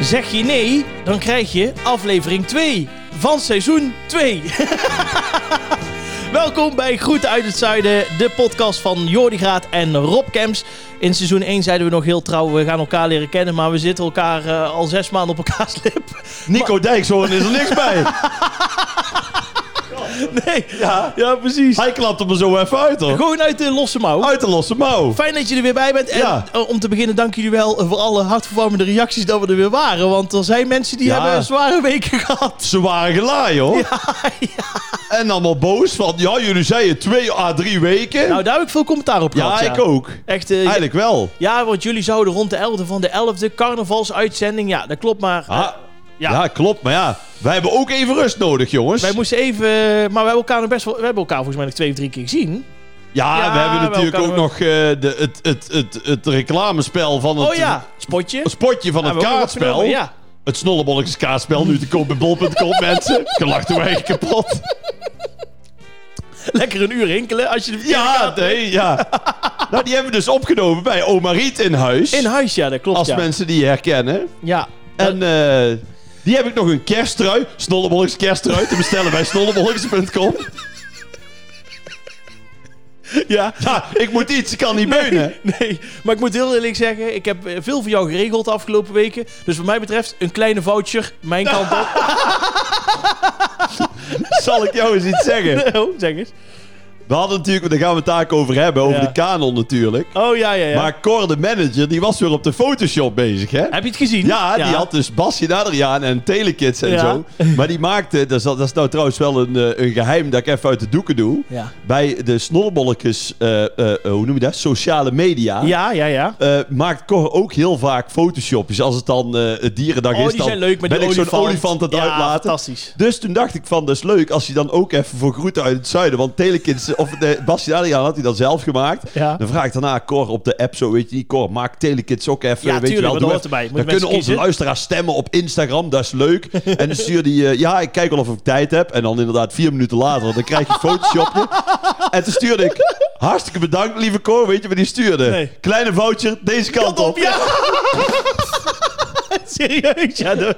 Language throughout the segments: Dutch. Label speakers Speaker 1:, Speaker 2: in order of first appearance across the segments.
Speaker 1: Zeg je nee, dan krijg je aflevering 2 van seizoen 2. Welkom bij Groeten uit het Zuiden, de podcast van Jordi Graat en Rob Kemps. In seizoen 1 zeiden we nog heel trouw, we gaan elkaar leren kennen, maar we zitten elkaar eh, al zes maanden op elkaars lip.
Speaker 2: Nico Dijkshoorn is er niks bij.
Speaker 1: Nee,
Speaker 2: Ja.
Speaker 1: ja precies.
Speaker 2: Hij klapt hem er zo even uit hoor.
Speaker 1: Gewoon uit de losse mouw.
Speaker 2: Uit de losse mouw.
Speaker 1: Fijn dat je er weer bij bent. En
Speaker 2: Ja.
Speaker 1: eh, om te beginnen, dank jullie wel voor alle hartverwarmende reacties dat we er weer waren. Want er zijn mensen die
Speaker 2: Ja.
Speaker 1: hebben zware weken gehad.
Speaker 2: Ze waren gelaaid hoor. En allemaal boos van, ja jullie zeiden twee à drie weken.
Speaker 1: Nou, daar heb ik veel commentaar op
Speaker 2: ja,
Speaker 1: gehad.
Speaker 2: ik ook.
Speaker 1: Echt, eh,
Speaker 2: Eigenlijk wel.
Speaker 1: ja, want jullie zouden rond de 11e van de 11e carnavalsuitzending. Ja, dat klopt, maar
Speaker 2: Ah,
Speaker 1: ja.
Speaker 2: ja. klopt. Maar ja, wij hebben ook even rust nodig jongens.
Speaker 1: wij moesten even. Maar we hebben elkaar nog best wel. We hebben elkaar volgens mij nog twee of drie keer gezien.
Speaker 2: ja,
Speaker 1: Ja,
Speaker 2: we hebben natuurlijk ook
Speaker 1: we-
Speaker 2: nog eh, de, het, het, het, het reclamespel van het
Speaker 1: Oh ja, spotje.
Speaker 2: het spotje van het kaartspel.
Speaker 1: Ja.
Speaker 2: Het snollebolletjes kaartspel nu te koop bij bol.com mensen. Gelacht wij kapot.
Speaker 1: Lekker een uur hinkelen als je de
Speaker 2: Ja, nee, ja. nou, die hebben we dus opgenomen bij Oma Riet in huis.
Speaker 1: In huis, ja, dat klopt.
Speaker 2: als mensen die herkennen.
Speaker 1: ja.
Speaker 2: En eh, die heb ik nog een kersttrui, snollebolletjes kersttrui, te bestellen bij snollebolletjes.com.
Speaker 1: ja.
Speaker 2: Ja, ik moet iets, ik kan niet beunen.
Speaker 1: Nee, maar ik moet heel eerlijk zeggen, ik heb eh, veel voor jou geregeld de afgelopen weken. Dus wat mij betreft, een kleine voucher, mijn kant op.
Speaker 2: Zal ik jou eens iets zeggen?
Speaker 1: oh, zeg eens.
Speaker 2: We hadden natuurlijk, daar gaan we het ook over hebben, over
Speaker 1: Ja.
Speaker 2: de kanon natuurlijk.
Speaker 1: Oh, ja, ja, ja.
Speaker 2: Maar Cor, de manager, die was weer op de Photoshop bezig, hè?
Speaker 1: Heb je het gezien?
Speaker 2: Ja, die had dus Basje Adriaan en Telekids en
Speaker 1: Ja.
Speaker 2: zo. Maar die maakte, dat is, dat is nou trouwens wel een, eh, een geheim dat ik even uit de doeken doe.
Speaker 1: Ja.
Speaker 2: Bij de snollebolletjes, eh, eh, eh, hoe noem je dat? Sociale media.
Speaker 1: Ja, ja, ja.
Speaker 2: eh, maakt Cor ook heel vaak Photoshopjes. Als het dan eh, het dierendag
Speaker 1: Oh,
Speaker 2: is,
Speaker 1: die
Speaker 2: dan
Speaker 1: zijn leuk met
Speaker 2: ben
Speaker 1: die
Speaker 2: ik zo'n
Speaker 1: olifant.
Speaker 2: olifant aan het
Speaker 1: ja,
Speaker 2: uitlaten.
Speaker 1: fantastisch.
Speaker 2: Dus toen dacht ik van, dat is leuk als je dan ook even voor groeten uit het zuiden. Want Telekids, of de Basje Adriaan had hij dan zelf gemaakt.
Speaker 1: Ja.
Speaker 2: Dan vraag ik daarna Cor op de app zo, weet je Cor, maak Telekids ook even,
Speaker 1: Ja,
Speaker 2: weet je wel.
Speaker 1: dat erbij.
Speaker 2: Dan kunnen onze luisteraars stemmen op Instagram, dat is leuk. en dan stuur die, eh, ja, ik kijk wel of ik tijd heb. En dan inderdaad vier minuten later, dan krijg je een Photoshopje. en toen stuurde ik, hartstikke bedankt lieve Cor, weet je wat die stuurde?
Speaker 1: Nee.
Speaker 2: Kleine voucher, deze kant op.
Speaker 1: ja! Serieus, ja, de-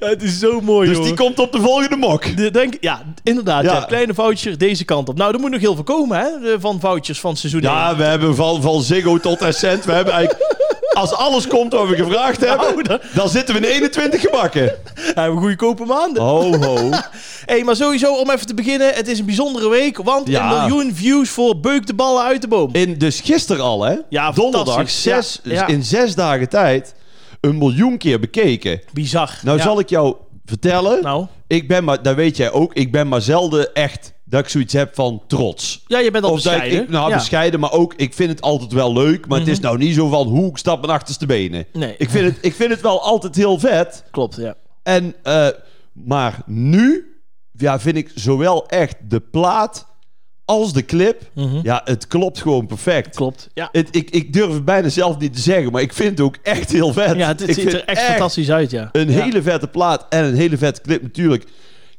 Speaker 1: het is zo mooi,
Speaker 2: Dus die komt op de volgende mok.
Speaker 1: De- denk, ja, inderdaad. Ja.
Speaker 2: Ja.
Speaker 1: Kleine voucher deze kant op. Nou, er moet nog heel veel komen, hè? de- Van vouchers van seizoen
Speaker 2: Ja,
Speaker 1: 1.
Speaker 2: we hebben van, van Ziggo tot Essent. We hebben eigenlijk... Als alles komt wat we gevraagd hebben,
Speaker 1: Nou, dan-
Speaker 2: dan zitten we in 21 gebakken.
Speaker 1: Hebben we goedkope maanden.
Speaker 2: Ho, ho.
Speaker 1: hey, maar sowieso, om even te beginnen. Het is een bijzondere week, want
Speaker 2: Ja.
Speaker 1: een miljoen views voor Beuk de ballen uit de boom.
Speaker 2: In, dus gisteren al, hè?
Speaker 1: Ja,
Speaker 2: Donderdag,
Speaker 1: fantastisch.
Speaker 2: zes,
Speaker 1: Ja, ja.
Speaker 2: in zes dagen tijd, een miljoen keer bekeken.
Speaker 1: Bizar.
Speaker 2: Nou
Speaker 1: Ja.
Speaker 2: zal ik jou vertellen,
Speaker 1: Nou,
Speaker 2: ik ben maar, dat weet jij ook, ik ben maar zelden echt dat ik zoiets heb van trots.
Speaker 1: ja, je bent al
Speaker 2: Of dat ik-
Speaker 1: bescheiden.
Speaker 2: ik, nou,
Speaker 1: ja.
Speaker 2: bescheiden, maar ook, ik vind het altijd wel leuk. Maar het is nou niet zo van, hoe ik stap mijn achterste benen.
Speaker 1: Nee.
Speaker 2: Ik vind, het, ik vind het wel altijd heel vet.
Speaker 1: Klopt, ja.
Speaker 2: En, eh, maar nu ja, vind ik zowel echt de plaat als de clip. Ja, het klopt gewoon perfect.
Speaker 1: Klopt. Ja,
Speaker 2: Het, ik, ik durf het bijna zelf niet te zeggen, maar ik vind het ook echt heel vet.
Speaker 1: ja het, ziet er echt fantastisch uit, ja.
Speaker 2: Een
Speaker 1: Ja.
Speaker 2: hele vette plaat en een hele vette clip natuurlijk.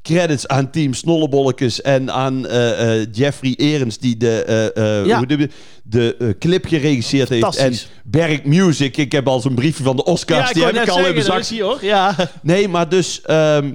Speaker 2: Credits aan Team Snollebolletjes en aan eh, eh, Jeffrey Erens die de,
Speaker 1: Ja.
Speaker 2: hoe de, de clip geregisseerd heeft. En. Berg Music, ik heb al zo'n briefje van de Oscars, die heb ik al in mijn zak
Speaker 1: hoor. Ja.
Speaker 2: Nee, maar dus ehm,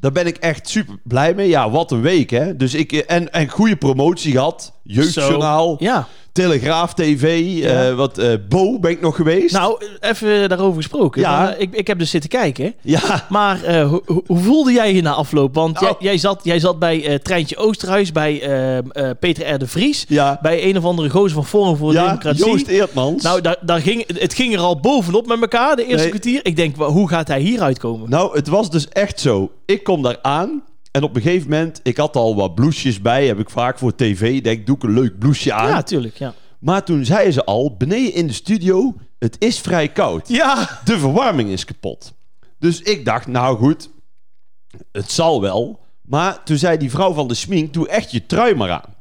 Speaker 2: daar ben ik echt super blij mee. Ja, wat een week, hè? Dus ik en en goede promotie gehad. Jeugdjournaal,
Speaker 1: Ja.
Speaker 2: Telegraaf TV,
Speaker 1: Ja.
Speaker 2: eh, wat eh, Bo ben ik nog geweest.
Speaker 1: Nou, even daarover gesproken.
Speaker 2: Ja.
Speaker 1: Eh, ik, ik heb dus zitten kijken.
Speaker 2: ja,
Speaker 1: Maar eh, hoe, voelde jij je na afloop? Want
Speaker 2: Nou.
Speaker 1: jij, zat, jij zat bij Treintje Oosterhuis, bij eh, eh, Peter R. de Vries.
Speaker 2: ja,
Speaker 1: Bij een of andere gozer van Forum voor de
Speaker 2: ja,
Speaker 1: Democratie.
Speaker 2: Joost Eertmans.
Speaker 1: Nou, daar, daar ging, het ging er al bovenop met elkaar, de eerste
Speaker 2: Nee.
Speaker 1: kwartier. Ik denk, hoe gaat hij hieruit komen?
Speaker 2: Nou, het was dus echt zo. Ik kom daar aan en op een gegeven moment, ik had al wat blouses bij, heb ik vaak voor tv. Denk, doe ik een leuk blouseje aan.
Speaker 1: ja, tuurlijk. Ja.
Speaker 2: Maar toen zeiden ze al, beneden in de studio, het is vrij koud.
Speaker 1: ja.
Speaker 2: De verwarming is kapot. Dus ik dacht, nou goed, het zal wel. Maar toen zei die vrouw van de smink, doe echt je trui maar aan.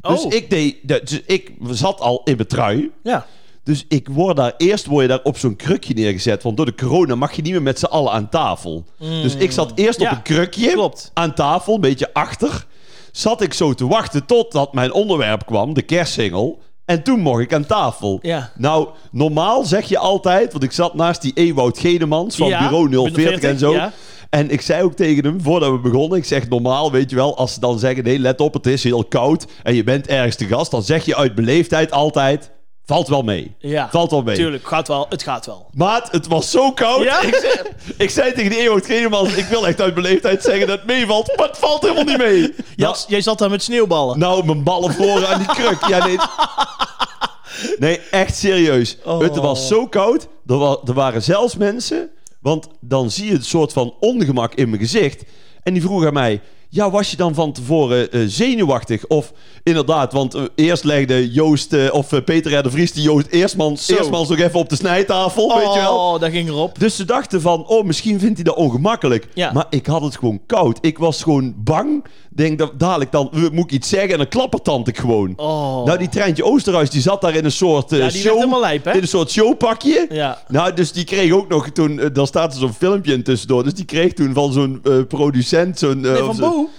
Speaker 2: Dus
Speaker 1: Oh.
Speaker 2: ik deed, dus ik zat al in mijn trui.
Speaker 1: Ja.
Speaker 2: Dus ik word daar, eerst word je daar op zo'n krukje neergezet. Want door de corona mag je niet meer met z'n allen aan tafel. Dus ik zat eerst
Speaker 1: Ja,
Speaker 2: op een krukje
Speaker 1: klopt.
Speaker 2: aan tafel, een beetje achter. Zat ik zo te wachten totdat mijn onderwerp kwam, de kerstsingel. En toen mocht ik aan tafel.
Speaker 1: Ja.
Speaker 2: Nou, normaal zeg je altijd, want ik zat naast die Ewout Gedemans van
Speaker 1: Ja,
Speaker 2: Bureau 040 en zo.
Speaker 1: ja.
Speaker 2: En ik zei ook tegen hem, voordat we begonnen, ik zeg normaal, weet je wel, als ze dan zeggen, nee, let op, het is heel koud en je bent ergens te gast, dan zeg je uit beleefdheid altijd, valt wel mee.
Speaker 1: Ja,
Speaker 2: Valt wel mee.
Speaker 1: Tuurlijk, gaat wel. Het gaat wel.
Speaker 2: Maat, het was zo koud.
Speaker 1: Ja?
Speaker 2: Ik, zei, ik zei tegen die Ewout ik wil echt uit beleefdheid zeggen dat het meevalt, maar het valt helemaal niet mee.
Speaker 1: Ja,
Speaker 2: Nou,
Speaker 1: jij zat daar met sneeuwballen.
Speaker 2: nou, mijn ballen voren aan die kruk. Ja, nee. Nee, echt serieus.
Speaker 1: Oh.
Speaker 2: Het was zo koud. Er, wa- er waren zelfs mensen... Want dan zie je een soort van ongemak in mijn gezicht. En die vroeg aan mij... Ja, was je dan van tevoren eh, zenuwachtig? Of inderdaad, want eh, eerst legde Joost... eh, of Peter de Vries die Joost eerstmans,
Speaker 1: Zo.
Speaker 2: eerstmans nog even op de snijtafel, weet je wel?
Speaker 1: Oh, daar ging erop.
Speaker 2: Dus ze dachten van, oh, misschien vindt hij dat ongemakkelijk.
Speaker 1: Ja.
Speaker 2: Maar ik had het gewoon koud. Ik was gewoon bang. Denk dat dadelijk dan, moet ik iets zeggen en dan klappertand ik gewoon.
Speaker 1: Oh.
Speaker 2: Nou, die treintje Oosterhuis, die zat daar in een soort
Speaker 1: Ja, die werd
Speaker 2: show.
Speaker 1: helemaal lijp, hè?
Speaker 2: In een soort showpakje.
Speaker 1: Ja.
Speaker 2: Nou, dus die kreeg ook nog toen, daar staat er zo'n filmpje in tussendoor. Dus die kreeg toen van zo'n producent, zo'n...
Speaker 1: Nee,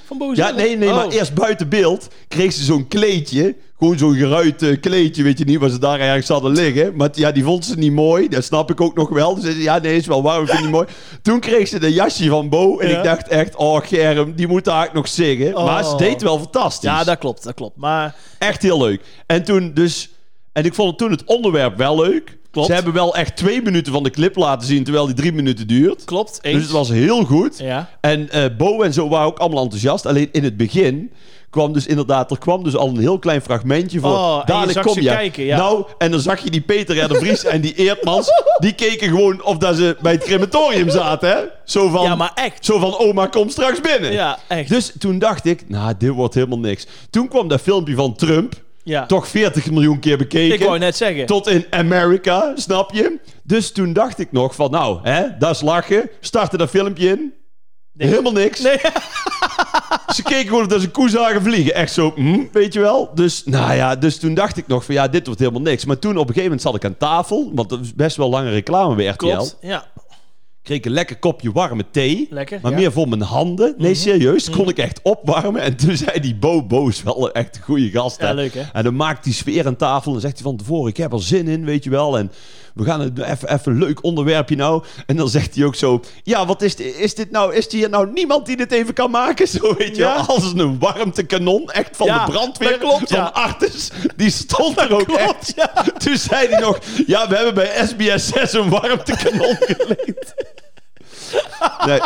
Speaker 1: van
Speaker 2: zo-
Speaker 1: Bo. Van Bo
Speaker 2: Ja, nee, nee, maar
Speaker 1: Oh.
Speaker 2: eerst buiten beeld kreeg ze zo'n kleedje. Gewoon zo'n geruit kleedje, weet je niet, waar ze daar ergens hadden liggen. Maar ja, die vond ze niet mooi. Dat snap ik ook nog wel. Dus ze zei, ja, nee, is wel waar, ik vind het niet mooi. Toen kreeg ze de jasje van Bo. En
Speaker 1: Ja.
Speaker 2: ik dacht echt, oh Germ, die moet daar nog zingen.
Speaker 1: Oh.
Speaker 2: Maar ze deed wel fantastisch.
Speaker 1: Ja, dat klopt, dat klopt. Maar
Speaker 2: Echt heel leuk. En toen dus... En ik vond het toen het onderwerp wel leuk.
Speaker 1: Klopt.
Speaker 2: Ze hebben wel echt twee minuten van de clip laten zien, terwijl die drie minuten duurt.
Speaker 1: klopt, eens.
Speaker 2: Dus het was heel goed.
Speaker 1: Ja.
Speaker 2: En eh, Bo en zo waren ook allemaal enthousiast. Alleen in het begin kwam dus inderdaad, er kwam dus al een heel klein fragmentje voor.
Speaker 1: Oh,
Speaker 2: Dadelijk kom je.
Speaker 1: kijken, ja.
Speaker 2: Nou, en dan zag je die Peter R. de Vries en die Eertmans. Die keken gewoon of dat ze bij het crematorium zaten, hè? Zo van,
Speaker 1: Ja, maar echt.
Speaker 2: zo van oma, kom straks binnen.
Speaker 1: Ja, echt.
Speaker 2: Dus toen dacht ik, nou, dit wordt helemaal niks. Toen kwam dat filmpje van Trump.
Speaker 1: Ja.
Speaker 2: Toch 40 miljoen keer bekeken.
Speaker 1: Ik wou net zeggen.
Speaker 2: Tot in Amerika, snap je? Dus toen dacht ik nog van, nou, hè, dat is lachen. Startte dat filmpje in.
Speaker 1: Nee.
Speaker 2: Helemaal niks.
Speaker 1: Nee.
Speaker 2: Ze keken gewoon dat ze koe zagen vliegen. Echt zo, hm, weet je wel? Dus, nou ja, dus toen dacht ik nog van, ja, dit wordt helemaal niks. Maar toen op een gegeven moment zat ik aan tafel. Want dat is best wel lange reclame bij RTL.
Speaker 1: Klopt, ja.
Speaker 2: Kreeg ik een lekker kopje warme thee.
Speaker 1: Lekker,
Speaker 2: Maar
Speaker 1: ja.
Speaker 2: meer voor mijn handen. Nee, serieus. Kon ik echt opwarmen. En toen zei die Bo, wel echt een goede gast.
Speaker 1: Ja, leuk, hè?
Speaker 2: En dan maakt die sfeer aan tafel. En zegt hij van tevoren, ik heb er zin in, weet je wel. En we gaan het even, even een leuk onderwerpje nou. En dan zegt hij ook zo, ja, wat is, dit- is dit nou? Is hier nou niemand die dit even kan maken? Zo, weet je
Speaker 1: Ja.
Speaker 2: Als een warmtekanon. Echt van
Speaker 1: Ja,
Speaker 2: de brandweer.
Speaker 1: klopt, ja.
Speaker 2: Van Artis. Die stond er ook
Speaker 1: klopt,
Speaker 2: echt.
Speaker 1: ja.
Speaker 2: Toen zei hij nog, ja, we hebben bij SBS 6 een warmtekanon geleend. Nee.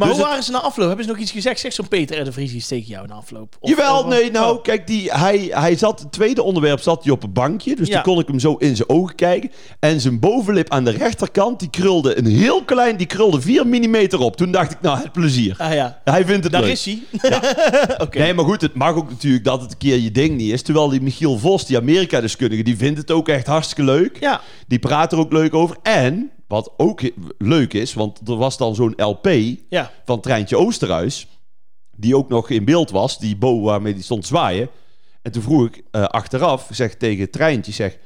Speaker 1: Maar
Speaker 2: Dus
Speaker 1: hoe waren ze na afloop? Hebben ze nog iets gezegd? Zeg zo'n Peter R. de Vries tegen jou na afloop. Of-
Speaker 2: Jawel,
Speaker 1: of-
Speaker 2: nee, nou,
Speaker 1: Oh.
Speaker 2: kijk, die, hij, hij zat, het tweede onderwerp zat hij op een bankje. Dus
Speaker 1: Ja.
Speaker 2: toen kon ik hem zo in zijn ogen kijken. En zijn bovenlip aan de rechterkant, die krulde een heel klein, die krulde 4 mm op. Toen dacht ik, nou, het plezier.
Speaker 1: Ah ja,
Speaker 2: Hij vindt het
Speaker 1: daar
Speaker 2: leuk.
Speaker 1: is hij.
Speaker 2: Nee, maar goed, het mag ook natuurlijk dat het een keer je ding niet is. Terwijl die Michiel Vos, die Amerika-deskundige, die vindt het ook echt hartstikke leuk.
Speaker 1: Ja,
Speaker 2: Die praat er ook leuk over. En, wat ook leuk is, want er was dan zo'n LP
Speaker 1: ja.
Speaker 2: van Treintje Oosterhuis. Die ook nog in beeld was. Die Bo waarmee die stond zwaaien. En toen vroeg ik eh, achteraf, zeg tegen Treintje, zeg...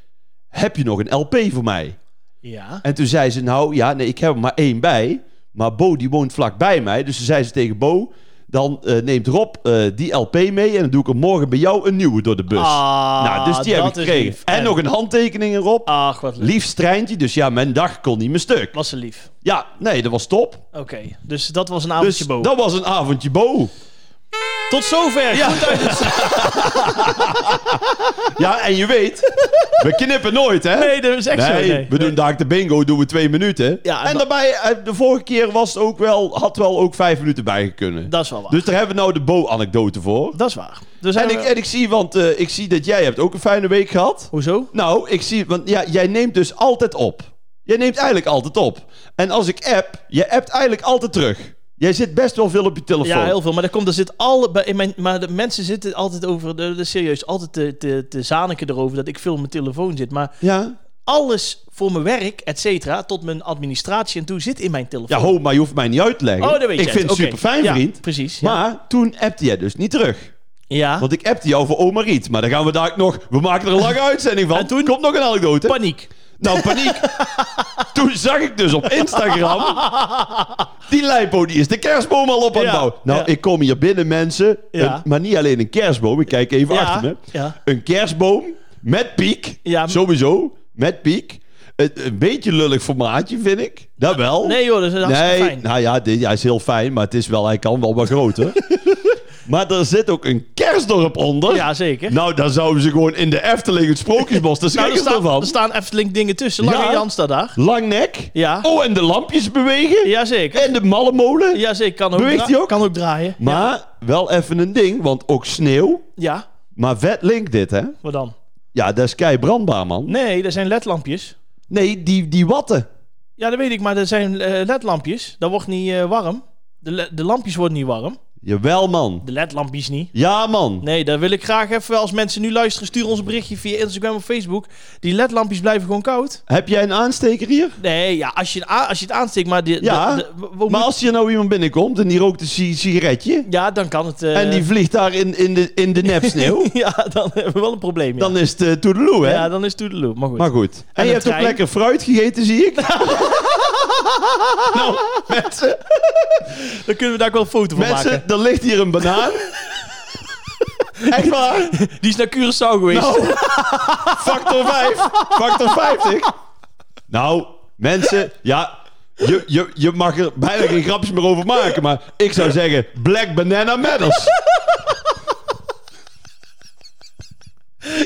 Speaker 2: Heb je nog een LP voor mij?
Speaker 1: Ja.
Speaker 2: En toen zei ze, nou ja, nee, ik heb er maar één bij. Maar Bo die woont vlakbij mij. Dus toen zei ze tegen Bo... Dan eh, neemt Rob eh, die LP mee en dan doe ik er morgen bij jou een nieuwe door de bus.
Speaker 1: Ah,
Speaker 2: nou, dus die heb ik gekregen.
Speaker 1: lief.
Speaker 2: En,
Speaker 1: En-
Speaker 2: nog een handtekening erop.
Speaker 1: Ach, wat lief.
Speaker 2: Lief dus ja, mijn dag kon niet meer stuk.
Speaker 1: Was ze lief.
Speaker 2: Ja, nee, dat was top.
Speaker 1: Oké, dus dat was een avondje
Speaker 2: Dus
Speaker 1: boven.
Speaker 2: dat was een avondje Bo.
Speaker 1: Tot zover.
Speaker 2: Ja.
Speaker 1: Goed uit het-
Speaker 2: Ja, en je weet, we knippen nooit, hè?
Speaker 1: Nee, dat is echt zo.
Speaker 2: Nee, we doen daar de bingo, doen we twee minuten.
Speaker 1: Ja, en
Speaker 2: en
Speaker 1: da-
Speaker 2: daarbij, eh, de vorige keer was het ook wel, had wel ook vijf minuten bij kunnen.
Speaker 1: Dat is wel waar.
Speaker 2: Dus daar hebben we nou de Bo-anekdote voor.
Speaker 1: dat is waar. Dus
Speaker 2: En ik, en ik zie, want eh, ik zie dat jij hebt ook een fijne week gehad.
Speaker 1: Hoezo?
Speaker 2: Nou, ik zie, want ja, jij neemt dus altijd op. Jij neemt eigenlijk altijd op. En als ik app, je appt eigenlijk altijd terug. Jij zit best wel veel op je telefoon.
Speaker 1: Ja, heel veel. Maar dat komt, er zit al bij in mijn, maar de mensen zitten altijd over, de, de, serieus, altijd te, te, te zaniken erover dat ik veel op mijn telefoon zit. Maar
Speaker 2: Ja?
Speaker 1: alles voor mijn werk, et cetera, tot mijn administratie en toe zit in mijn telefoon.
Speaker 2: Ja, ho, maar je hoeft mij niet uit te leggen.
Speaker 1: Oh, dat weet
Speaker 2: ik
Speaker 1: je.
Speaker 2: vind het super fijn,
Speaker 1: Ja,
Speaker 2: vriend.
Speaker 1: Precies. Ja.
Speaker 2: Maar toen appte jij dus niet terug.
Speaker 1: ja.
Speaker 2: Want ik appte jou voor oma Riet. Maar dan gaan we daar nog... We maken er een lange uitzending van.
Speaker 1: En toen?
Speaker 2: Komt nog een anekdote.
Speaker 1: Paniek.
Speaker 2: Nou, paniek. toen zag ik dus op Instagram... Die Lijpo, die is de kerstboom al op aan het
Speaker 1: Ja,
Speaker 2: bouwen. Nou,
Speaker 1: ja.
Speaker 2: ik kom hier binnen, mensen.
Speaker 1: Ja.
Speaker 2: Een- maar niet alleen een kerstboom. Ik kijk even
Speaker 1: Ja,
Speaker 2: achter me.
Speaker 1: ja.
Speaker 2: Een kerstboom Met piek.
Speaker 1: Ja.
Speaker 2: Sowieso. Met piek. Een beetje lullig formaatje, vind ik. Dat wel.
Speaker 1: Nee joh, dat is hartstikke
Speaker 2: Nee,
Speaker 1: fijn.
Speaker 2: nou ja, dit, hij is heel fijn, maar het is wel, hij kan wel wat groter. maar er zit ook een kerstdorp onder.
Speaker 1: Ja, zeker.
Speaker 2: Nou, dan zouden ze gewoon in de Efteling het Sprookjesbos, daar
Speaker 1: Nou, er,
Speaker 2: schrikken ze ervan.
Speaker 1: er staan Efteling dingen tussen. Lange
Speaker 2: Ja.
Speaker 1: Jan staat daar.
Speaker 2: Lang nek.
Speaker 1: Ja.
Speaker 2: Oh, en de lampjes bewegen.
Speaker 1: Jazeker.
Speaker 2: En de malle molen.
Speaker 1: Jazeker, kan ook,
Speaker 2: Beweegt hij ook?
Speaker 1: kan ook draaien.
Speaker 2: Maar wel even een ding, want ook sneeuw.
Speaker 1: Ja,
Speaker 2: Maar vet link dit, hè?
Speaker 1: wat dan?
Speaker 2: Ja, dat is kei brandbaar, man.
Speaker 1: Nee, dat zijn ledlampjes.
Speaker 2: Nee, die, die watten.
Speaker 1: Ja, dat weet ik, maar dat zijn eh, ledlampjes. Dat wordt niet eh, warm. De, de lampjes worden niet warm.
Speaker 2: Jawel, man.
Speaker 1: De ledlampjes niet.
Speaker 2: Ja, man.
Speaker 1: Nee, dat wil ik graag even. Als mensen nu luisteren, stuur ons een berichtje via Instagram of Facebook. Die ledlampjes blijven gewoon koud.
Speaker 2: Heb jij een aansteker hier?
Speaker 1: Nee, ja, als je, als je het aansteekt, maar... De,
Speaker 2: Ja,
Speaker 1: de- de-
Speaker 2: Maar als hier nou iemand binnenkomt en die rookt een si- sigaretje...
Speaker 1: Ja, dan kan het... eh,
Speaker 2: en die vliegt daar in, in, de, in de nepsneeuw...
Speaker 1: ja, dan hebben we wel een probleem, ja.
Speaker 2: dan is het uh, toedeloe, hè?
Speaker 1: ja, dan is het toedeloe. Maar goed.
Speaker 2: Maar goed. En, je hebt ook
Speaker 1: trein.
Speaker 2: lekker fruit gegeten, zie ik. nou, mensen,
Speaker 1: Dan kunnen we daar ook wel een foto van maken.
Speaker 2: mensen, er ligt hier een banaan. Echt waar?
Speaker 1: Die is naar Curaçao geweest.
Speaker 2: Nou, factor 5. Factor 50. Nou, mensen, ja, je, je, je mag er bijna geen grapjes meer over maken, maar ik zou zeggen, Black Banana Matters.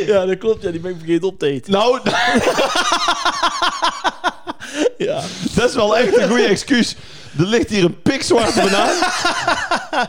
Speaker 1: Ja, dat klopt. Ja, die ben ik vergeten op te eten.
Speaker 2: Nou,
Speaker 1: Ja.
Speaker 2: dat is wel echt een goede excuus. Er ligt hier een pikzwarte banaan.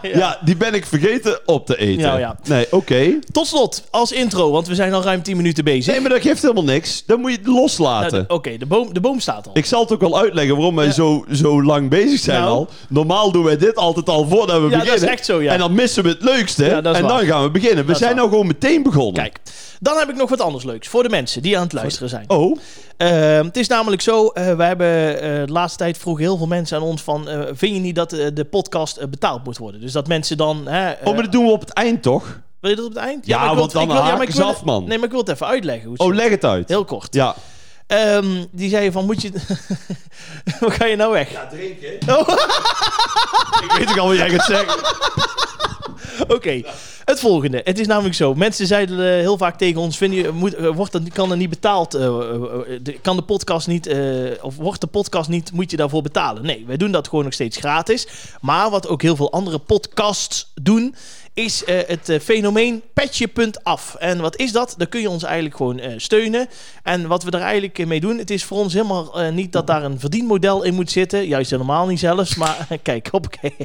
Speaker 2: Ja. die ben ik vergeten op te eten.
Speaker 1: Ja, ja.
Speaker 2: Nee, oké.
Speaker 1: Tot slot, als intro, want we zijn al ruim 10 minuten bezig.
Speaker 2: Nee, maar dat geeft helemaal niks. Dan moet je het
Speaker 1: Nou,
Speaker 2: loslaten.
Speaker 1: de- Oké, de, boom, de boom staat al.
Speaker 2: Ik zal het ook wel uitleggen waarom wij zo, zo lang bezig zijn
Speaker 1: Nou.
Speaker 2: al. Normaal doen wij dit altijd al voordat we
Speaker 1: Ja, dat
Speaker 2: beginnen.
Speaker 1: is echt zo, ja.
Speaker 2: En dan missen we het leukste.
Speaker 1: Ja,
Speaker 2: en
Speaker 1: waar.
Speaker 2: dan gaan we beginnen. We
Speaker 1: Dat
Speaker 2: zijn nou gewoon meteen begonnen.
Speaker 1: Kijk, dan heb ik nog wat anders leuks voor de mensen die aan het luisteren zijn.
Speaker 2: Oh,
Speaker 1: Ehm, het is namelijk zo, eh, we hebben eh, de laatste tijd vroegen heel veel mensen aan ons van, eh, vind je niet dat de podcast betaald moet worden? Dus dat mensen dan... Hè,
Speaker 2: oh, maar dat doen we op het eind toch?
Speaker 1: Wil je dat op het eind?
Speaker 2: Ja, want dan
Speaker 1: maar ik
Speaker 2: ze
Speaker 1: wil-
Speaker 2: af, man.
Speaker 1: Nee, maar ik wil het even uitleggen. Hoe het
Speaker 2: Oh, leg het uit.
Speaker 1: Heel kort.
Speaker 2: Ja.
Speaker 1: Ehm, die zei van, moet je... Waar ga je nou weg?
Speaker 2: Ja, drinken.
Speaker 1: Oh,
Speaker 2: Ik weet ook al wat jij gaat zeggen.
Speaker 1: Oké, het volgende. Het is namelijk zo. Mensen zeiden eh, heel vaak tegen ons: vind je, moet, eh, wordt dat, kan er niet betaald? de- kan de podcast niet, of wordt de podcast niet, moet je daarvoor betalen? Nee, wij doen dat gewoon nog steeds gratis. Maar wat ook heel veel andere podcasts doen, is eh, het eh, fenomeen petje.af. En wat is dat? Dan kun je ons eigenlijk gewoon eh, steunen. En wat we daar eigenlijk mee doen, het is voor ons helemaal niet dat daar een verdienmodel in moet zitten. Juist helemaal niet zelfs. Maar kijk, hoppakee.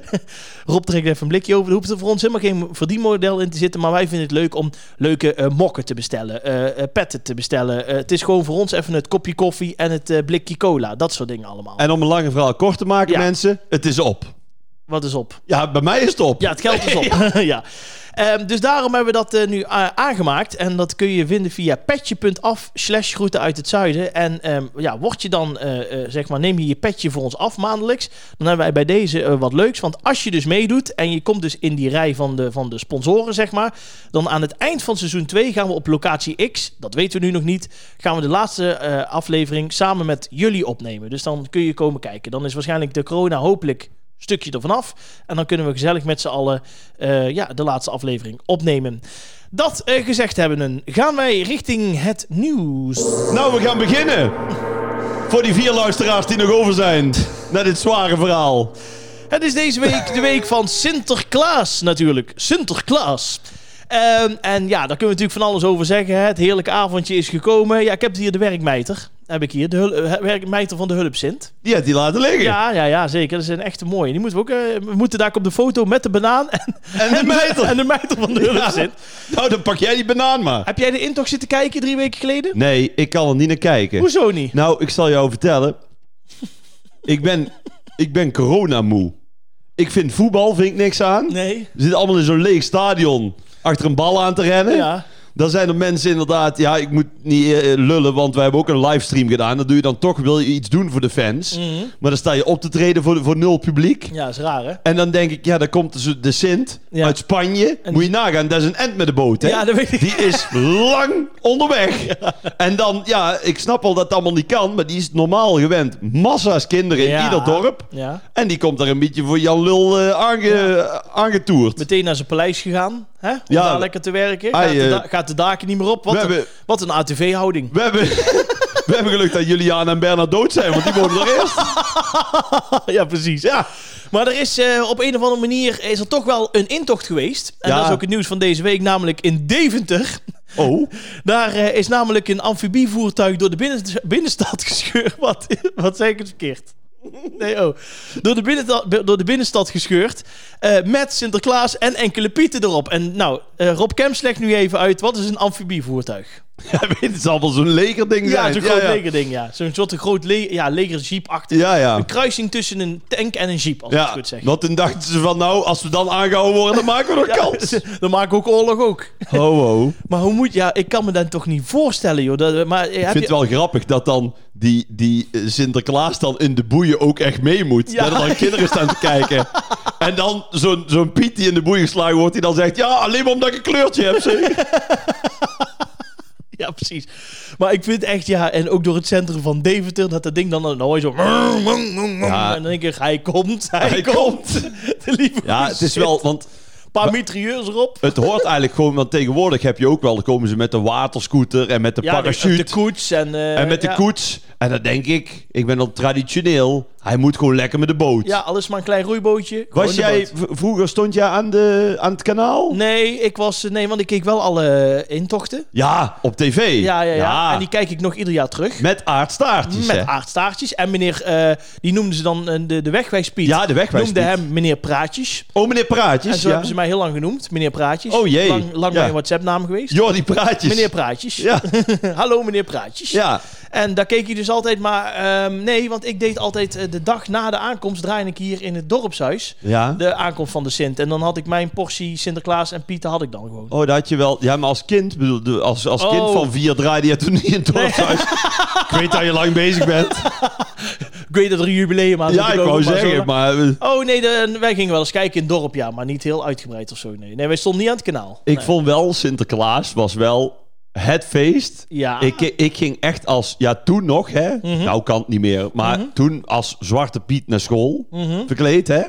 Speaker 1: Rob trekt even een blikje over. Er hoeft er voor ons helemaal geen verdienmodel in te zitten. Maar wij vinden het leuk om leuke mokken te bestellen. petten te bestellen. Het is gewoon voor ons even het kopje koffie en het blikje cola. Dat soort dingen allemaal.
Speaker 2: En om een lange verhaal kort te maken,
Speaker 1: Ja.
Speaker 2: mensen. Het is op.
Speaker 1: Wat is op?
Speaker 2: Ja, bij mij is het op.
Speaker 1: Ja, het geld is op. ja. Ehm, dus daarom hebben we dat eh, nu a- aangemaakt. En dat kun je vinden via petje.af slash groeten uit het zuiden. En ehm, ja, word je dan, eh, eh, zeg maar, neem je je petje voor ons af maandelijks. Dan hebben wij bij deze eh, wat leuks. Want als je dus meedoet en je komt dus in die rij van de, van de sponsoren, zeg maar. Dan aan het eind van seizoen 2 gaan we op locatie X, dat weten we nu nog niet, gaan we de laatste eh, aflevering samen met jullie opnemen. Dus dan kun je komen kijken. Dan is waarschijnlijk de corona hopelijk stukje ervan af. En dan kunnen we gezellig met z'n allen eh, ja, de laatste aflevering opnemen. Dat eh, gezegd hebben, gaan wij richting het nieuws.
Speaker 2: Nou, we gaan beginnen. Voor die vier luisteraars die nog over zijn. Naar dit zware verhaal.
Speaker 1: Het is deze week de week van Sinterklaas natuurlijk. Sinterklaas. Ehm, en ja, daar kunnen we natuurlijk van alles over zeggen. Hè. Het heerlijke avondje is gekomen. Ja, ik heb hier de werkmijter. Heb ik hier, de hul- eh, werkmijter van de Hulp Sint.
Speaker 2: Die had die laten liggen.
Speaker 1: Ja, ja, ja, zeker. Dat is een echte mooie. Die moeten we ook. eh, we moeten daar op de foto met de banaan en,
Speaker 2: En de mijter.
Speaker 1: en de mijter van de Hulp
Speaker 2: Ja.
Speaker 1: Sint.
Speaker 2: Nou, dan pak jij die banaan maar.
Speaker 1: Heb jij de intocht zitten kijken drie weken geleden?
Speaker 2: Nee, ik kan er niet naar kijken.
Speaker 1: Hoezo niet?
Speaker 2: Nou, ik zal jou vertellen. Ik ben, ik ben coronamoe. Ik vind voetbal vind ik niks aan.
Speaker 1: Nee.
Speaker 2: We zitten allemaal in zo'n leeg stadion achter een bal aan te rennen.
Speaker 1: Ja.
Speaker 2: Dan zijn er mensen inderdaad, ja, ik moet niet eh, lullen, want wij hebben ook een livestream gedaan. Dan doe je dan toch, wil je iets doen voor de fans.
Speaker 1: Mhm.
Speaker 2: Maar dan sta je op te treden voor, voor nul publiek.
Speaker 1: Ja, is raar hè?
Speaker 2: En dan denk ik, ja, dan komt dus de Sint
Speaker 1: Ja.
Speaker 2: uit Spanje. Moet je nagaan, dat is een end met de boot, hè?
Speaker 1: Ja, dat weet ik.
Speaker 2: Die is lang onderweg. En dan, ja, ik snap wel dat het allemaal niet kan, maar die is normaal gewend. Massa's kinderen in
Speaker 1: Ja.
Speaker 2: ieder dorp.
Speaker 1: Ja.
Speaker 2: En die komt daar een beetje voor Jan Lul eh, aange, aangetoerd.
Speaker 1: Meteen naar zijn paleis gegaan. Hè? Om
Speaker 2: Ja.
Speaker 1: daar lekker te werken. Gaat,
Speaker 2: eh,
Speaker 1: da- gaat gaat de daken niet meer op. Wat,
Speaker 2: We
Speaker 1: een,
Speaker 2: hebben-
Speaker 1: wat een ATV-houding.
Speaker 2: We hebben, we hebben geluk dat Juliana en Bernard dood zijn, want die wonen er eerst.
Speaker 1: ja, precies. Ja. Maar er is eh, op een of andere manier is er toch wel een intocht geweest. En
Speaker 2: Ja.
Speaker 1: dat is ook het nieuws van deze week, namelijk in Deventer.
Speaker 2: Oh,
Speaker 1: Daar eh, is namelijk een amfibievoertuig door de binnen, binnenstad gescheurd. Wat, wat zeg ik het verkeerd? Nee, oh. Door de, binnenstad, door de binnenstad gescheurd. eh, met Sinterklaas en enkele pieten erop. En nou, eh, Rob Kemps legt nu even uit. Wat is een amfibievoertuig?
Speaker 2: ja, weet, het zal wel zo'n legerding
Speaker 1: Ja, zo'n groot
Speaker 2: ja.
Speaker 1: legerding, ja. Zo'n soort groot le ja, legerjeep-achtig.
Speaker 2: Ja, ja.
Speaker 1: Een kruising tussen een tank en een jeep, als ik het goed zeg.
Speaker 2: want toen dachten ze van nou, als we dan aangehouden worden, dan maken we nog kans.
Speaker 1: Dan maken we ook oorlog ook.
Speaker 2: Ho, ho.
Speaker 1: Maar hoe moet... Ja, ik kan me dat toch niet voorstellen, joh. Dat, maar eh,
Speaker 2: Ik vind het
Speaker 1: je...
Speaker 2: wel grappig dat dan die, die eh, Sinterklaas dan in de boeien ook echt mee moet.
Speaker 1: Ja.
Speaker 2: Dat er dan kinderen staan te kijken. En dan zo'n zo'n Piet die in de boeien geslagen wordt, die dan zegt... Ja, alleen maar omdat ik een kleurtje heb, zeg.
Speaker 1: Ja, precies. Maar ik vind echt, ja... En ook door het centrum van Deventer, dat dat ding dan... Hoor je zo...
Speaker 2: Ja.
Speaker 1: En dan denk ik, hij komt, hij,
Speaker 2: Hij
Speaker 1: komt. De lieve
Speaker 2: Ja, het is
Speaker 1: shit.
Speaker 2: wel... Want
Speaker 1: Een paar mitrailleurs erop.
Speaker 2: het hoort eigenlijk gewoon... Want tegenwoordig heb je ook wel... Dan komen ze met de waterscooter en met de
Speaker 1: Ja, de,
Speaker 2: parachute.
Speaker 1: de koets en... eh,
Speaker 2: en met de
Speaker 1: ja.
Speaker 2: koets. En dan denk ik... Ik ben al traditioneel. Hij moet gewoon lekker met de boot.
Speaker 1: Ja, alles maar een klein roeibootje. Gewoon
Speaker 2: Was
Speaker 1: de
Speaker 2: jij...
Speaker 1: boot.
Speaker 2: v- Vroeger stond jij aan, de, aan het kanaal?
Speaker 1: Nee, ik was... Nee, want ik keek wel alle intochten.
Speaker 2: Ja, op tv.
Speaker 1: Ja, ja, ja, En die kijk ik nog ieder jaar terug.
Speaker 2: Met aardstaartjes,
Speaker 1: Met
Speaker 2: hè?
Speaker 1: aardstaartjes. En meneer, eh, die noemden ze dan eh, de, de wegwijspiet.
Speaker 2: Ja, de.
Speaker 1: Noemde hem meneer Praatjes.
Speaker 2: Oh, meneer Praatjes,
Speaker 1: En zo
Speaker 2: ja.
Speaker 1: hebben ze mij heel lang genoemd, meneer Praatjes.
Speaker 2: Oh, jee.
Speaker 1: Lang, lang
Speaker 2: Ja.
Speaker 1: mijn WhatsApp-naam geweest.
Speaker 2: Jordi Praatjes.
Speaker 1: Meneer Praatjes.
Speaker 2: Ja,
Speaker 1: Hallo meneer Praatjes.
Speaker 2: ja.
Speaker 1: En daar keek hij dus altijd maar... ehm, nee, want ik deed altijd eh, de dag na de aankomst... draaide ik hier in het dorpshuis
Speaker 2: Ja.
Speaker 1: de aankomst van de Sint. En dan had ik mijn portie Sinterklaas en Pieten had ik dan gewoon.
Speaker 2: Oh, dat had je wel... Ja, maar als kind, bedoel, de- als, als
Speaker 1: Oh.
Speaker 2: kind van vier draaide je toen niet in het dorpshuis. ik weet dat je lang bezig bent.
Speaker 1: Ik weet dat er een jubileum aan
Speaker 2: ja, ik wou
Speaker 1: zo-
Speaker 2: zeggen, maar... eh,
Speaker 1: Oh nee, de- wij gingen wel eens kijken in het dorp, ja. Maar niet heel uitgebreid of zo, nee. Nee, wij stonden niet aan het kanaal.
Speaker 2: Ik
Speaker 1: Nee.
Speaker 2: vond wel, Sinterklaas was wel het feest.
Speaker 1: Ja.
Speaker 2: Ik, ik ging echt als... Ja, toen nog, hè.
Speaker 1: Mhm.
Speaker 2: Nou kan het niet meer. Maar toen als Zwarte Piet naar school.
Speaker 1: Mhm.
Speaker 2: Verkleed, hè.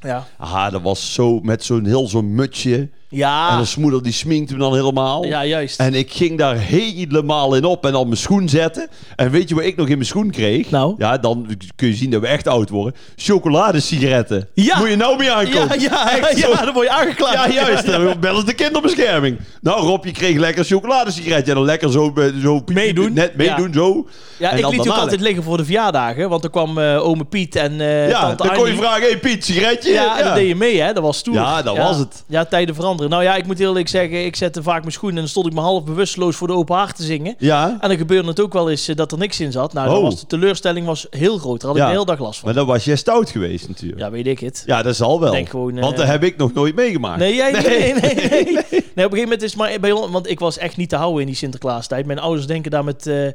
Speaker 1: Ja.
Speaker 2: Aha, dat was zo met zo'n heel zo'n mutsje. En
Speaker 1: Ja.
Speaker 2: de moeder die sminkte me dan helemaal.
Speaker 1: Ja, juist.
Speaker 2: En ik ging daar helemaal in op en dan mijn schoen zetten. En weet je wat ik nog in mijn schoen kreeg?
Speaker 1: Nou?
Speaker 2: Ja, dan kun je zien dat we echt oud worden. Chocoladesigaretten.
Speaker 1: Ja.
Speaker 2: Moet je nou mee aankomen?
Speaker 1: ja, ja,
Speaker 2: Echt
Speaker 1: ja, dan word je aangeklaagd.
Speaker 2: Ja, juist. Dan bellen de kinderbescherming. Nou, Rob, je kreeg lekker chocoladesigaretje. En dan lekker zo, eh, zo
Speaker 1: Meedoen.
Speaker 2: Net meedoen, zo.
Speaker 1: Ja,
Speaker 2: En
Speaker 1: ik liet ook altijd liggen voor de verjaardagen. Want dan kwam eh ome Piet en eh
Speaker 2: Ja, dan kon je vragen, hey Piet, sigaretje?
Speaker 1: Ja, en dan deed je mee, hè? Dat was stoer.
Speaker 2: Ja, dat was het.
Speaker 1: Ja, tijden veranderen. Nou ja, ik moet eerlijk zeggen, ik zette vaak mijn schoenen en dan stond ik me half bewusteloos voor de open haard te zingen.
Speaker 2: Ja,
Speaker 1: En dan gebeurde het ook wel eens eh, dat er niks in zat. Nou, dan
Speaker 2: Oh.
Speaker 1: was de teleurstelling was heel groot. Daar had ik
Speaker 2: Ja.
Speaker 1: de hele dag last van.
Speaker 2: maar dan was jij stout geweest natuurlijk. Ja,
Speaker 1: Ja, weet ik het.
Speaker 2: dat zal wel.
Speaker 1: Denk gewoon, eh,
Speaker 2: Want dat heb ik nog nooit meegemaakt.
Speaker 1: Nee, jij, nee, nee, nee, nee. Nee, op een gegeven moment is maar bij ons, want ik was echt niet te houden in die Sinterklaas-tijd. Mijn ouders denken daar met eh, eh,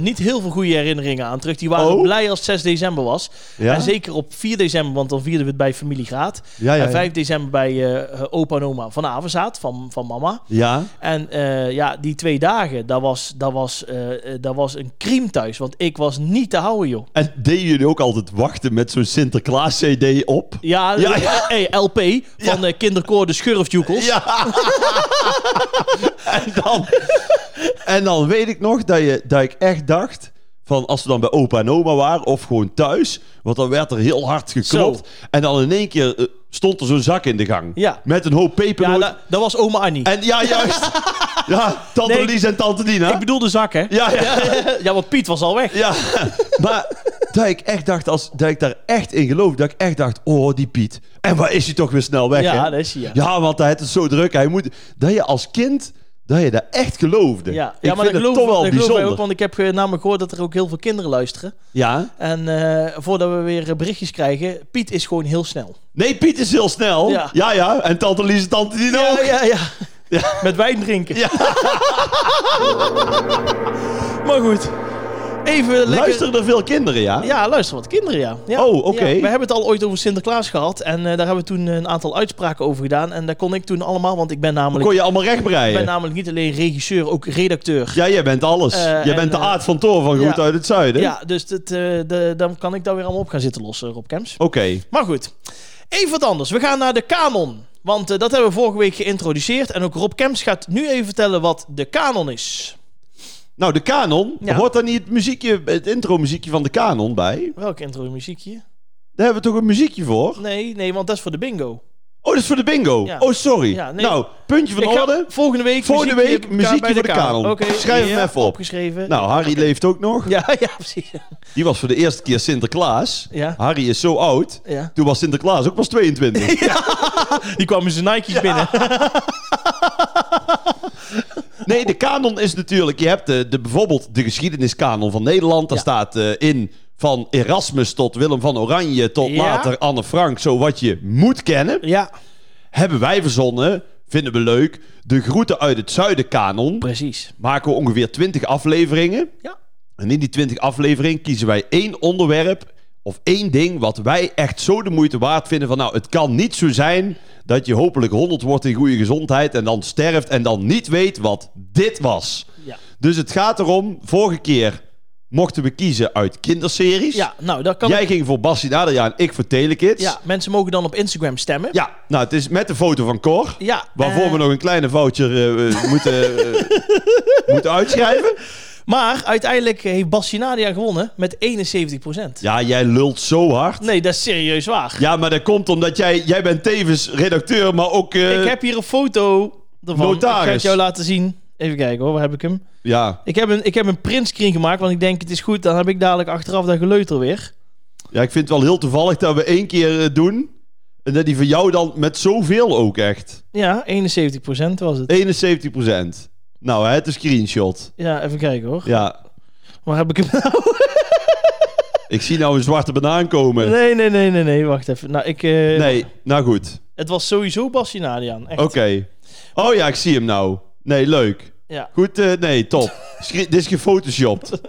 Speaker 1: niet heel veel goede herinneringen aan terug. Die waren
Speaker 2: Oh.
Speaker 1: blij als het 6 december was.
Speaker 2: Ja?
Speaker 1: En zeker op 4 december, want dan vierden we het bij familie Graat.
Speaker 2: Ja, ja,
Speaker 1: En
Speaker 2: ja.
Speaker 1: 5 december bij eh, opa en oma van Avenzaat, van, van mama.
Speaker 2: Ja,
Speaker 1: En eh, ja, die twee dagen, dat was, dat, was, eh, eh, dat was een crime thuis. Want ik was niet te houden, joh.
Speaker 2: en deden jullie ook altijd wachten met zo'n Sinterklaas CD op?
Speaker 1: Ja,
Speaker 2: Ja.
Speaker 1: Hey, LP van
Speaker 2: Ja.
Speaker 1: kinderkoor De Schurfjoekels.
Speaker 2: Ja. en, dan, en dan weet ik nog dat, je, dat ik echt dacht... Van als we dan bij opa en oma waren of gewoon thuis. Want dan werd er heel hard geklopt. En dan in één keer eh, stond er zo'n zak in de gang.
Speaker 1: Ja.
Speaker 2: Met een hoop
Speaker 1: Ja,
Speaker 2: pepernoten.
Speaker 1: dat, dat was oma Annie.
Speaker 2: En ja, juist. ja, tante
Speaker 1: Nee,
Speaker 2: Lies en tante Dina.
Speaker 1: Ik bedoel de zak, hè?
Speaker 2: ja, ja.
Speaker 1: Ja, want Piet was al weg.
Speaker 2: Ja, maar dat ik echt dacht, als, dat ik daar echt in geloofde, dat ik echt dacht, oh, die Piet. En waar is hij toch weer snel weg,
Speaker 1: Ja,
Speaker 2: hè?
Speaker 1: dat is hij, ja.
Speaker 2: Ja, want hij had het zo druk. Hij moet, dat je als kind, dat je dat echt geloofde.
Speaker 1: Ja,
Speaker 2: ik
Speaker 1: ja maar
Speaker 2: vind
Speaker 1: dat
Speaker 2: het
Speaker 1: geloof,
Speaker 2: toch wel
Speaker 1: dat
Speaker 2: bijzonder.
Speaker 1: ook, want ik heb eh, namelijk gehoord dat er ook heel veel kinderen luisteren.
Speaker 2: Ja?
Speaker 1: En eh, voordat we weer eh, berichtjes krijgen, Piet is gewoon heel snel.
Speaker 2: Nee, Piet is heel snel.
Speaker 1: Ja.
Speaker 2: Ja, ja. En tante Lies en tante Dina
Speaker 1: Ja,
Speaker 2: ook.
Speaker 1: ja, ja.
Speaker 2: Ja.
Speaker 1: Met wijn drinken.
Speaker 2: Ja.
Speaker 1: Maar goed, even lekker...
Speaker 2: Luisteren er veel kinderen, ja?
Speaker 1: Ja, luister wat kinderen, ja. ja.
Speaker 2: Oh, oké.
Speaker 1: Ja, we hebben het al ooit over Sinterklaas gehad. En eh, daar hebben we toen een aantal uitspraken over gedaan. En daar kon ik toen allemaal, want ik ben namelijk,
Speaker 2: kon je allemaal
Speaker 1: ik ben namelijk niet alleen regisseur, ook redacteur.
Speaker 2: Ja, jij bent alles.
Speaker 1: Eh,
Speaker 2: jij
Speaker 1: en,
Speaker 2: bent de
Speaker 1: eh,
Speaker 2: aard van Thor van Goed uit het Zuiden.
Speaker 1: Ja, dus dat, eh, de, dan kan ik daar weer allemaal op gaan zitten lossen, Rob Kemps.
Speaker 2: Oké.
Speaker 1: Maar goed, even wat anders. We gaan naar de kanon. Want eh, dat hebben we vorige week geïntroduceerd. En ook Rob Kemps gaat nu even vertellen wat de kanon is.
Speaker 2: Nou, de kanon.
Speaker 1: Ja.
Speaker 2: Hoort daar niet het, muziekje, het intro muziekje van de kanon bij?
Speaker 1: Welk intro muziekje?
Speaker 2: Daar hebben we toch een muziekje voor?
Speaker 1: Nee, nee, want dat is voor de bingo.
Speaker 2: Oh, dat is voor de bingo.
Speaker 1: Ja.
Speaker 2: Oh, sorry.
Speaker 1: Ja, nee.
Speaker 2: Nou, puntje van orde.
Speaker 1: volgende week
Speaker 2: Volgende
Speaker 1: muziekje
Speaker 2: week muziekje voor de kanon.
Speaker 1: Oké,
Speaker 2: Schrijf hem even op.
Speaker 1: Opgeschreven.
Speaker 2: Nou, Harry leeft ook nog.
Speaker 1: Ja, ja, precies.
Speaker 2: Die was voor de eerste keer Sinterklaas.
Speaker 1: Ja.
Speaker 2: Harry is zo oud.
Speaker 1: Ja.
Speaker 2: Toen was Sinterklaas ook pas 22.
Speaker 1: Die kwam in zijn Nike's binnen.
Speaker 2: Nee, de kanon is natuurlijk... Je hebt de, de, bijvoorbeeld de geschiedeniskanon van Nederland. Daar staat eh, in van Erasmus tot Willem van Oranje... tot later Anne Frank, zo wat je moet kennen.
Speaker 1: Ja,
Speaker 2: Hebben wij verzonnen, vinden we leuk... de groeten uit het zuiden kanon.
Speaker 1: precies.
Speaker 2: Maken we ongeveer 20 afleveringen.
Speaker 1: Ja.
Speaker 2: En in die 20 afleveringen kiezen wij één onderwerp... of één ding wat wij echt zo de moeite waard vinden... van nou, het kan niet zo zijn... dat je hopelijk 100 wordt in goede gezondheid... en dan sterft en dan niet weet wat dit was.
Speaker 1: Ja.
Speaker 2: Dus het gaat erom, vorige keer mochten we kiezen uit kinderseries.
Speaker 1: Ja, nou, dat kan...
Speaker 2: Jij ging voor Bassie en Adriaan, ik voor Telekids.
Speaker 1: Ja, mensen mogen dan op Instagram stemmen.
Speaker 2: Ja, nou het is met de foto van Cor.
Speaker 1: Ja.
Speaker 2: Waarvoor
Speaker 1: eh,
Speaker 2: we nog een kleine voucher eh, eh, moeten, moeten uitschrijven.
Speaker 1: Maar uiteindelijk heeft Bassinadia gewonnen met 71%.
Speaker 2: Ja, jij lult zo hard.
Speaker 1: Nee, dat is serieus waar.
Speaker 2: Ja, maar dat komt omdat jij, jij bent tevens redacteur, maar ook... eh,
Speaker 1: ik heb hier een foto ervan.
Speaker 2: Notaris.
Speaker 1: Ik ga het jou laten zien. Even kijken hoor, waar heb ik hem?
Speaker 2: Ja,
Speaker 1: Ik heb een, ik heb een printscreen gemaakt, want ik denk het is goed. Dan heb ik dadelijk achteraf dat geleuter weer.
Speaker 2: ja, ik vind het wel heel toevallig dat we één keer eh, doen. En dat die van jou dan met zoveel ook echt.
Speaker 1: Ja, 71% was het.
Speaker 2: 71 Nou, hè, het is screenshot.
Speaker 1: Ja, even kijken hoor.
Speaker 2: Ja,
Speaker 1: Waar heb ik hem nou?
Speaker 2: ik zie nou een zwarte banaan komen.
Speaker 1: Nee, nee, nee, nee, nee. Wacht even. Nou, ik... eh,
Speaker 2: Nee, nou goed.
Speaker 1: Het was sowieso Bassinadian. Echt.
Speaker 2: Oké. Oh ja, ik zie hem nou. Nee, leuk.
Speaker 1: Ja.
Speaker 2: Goed, eh, nee, top. Dit is gefotoshopt.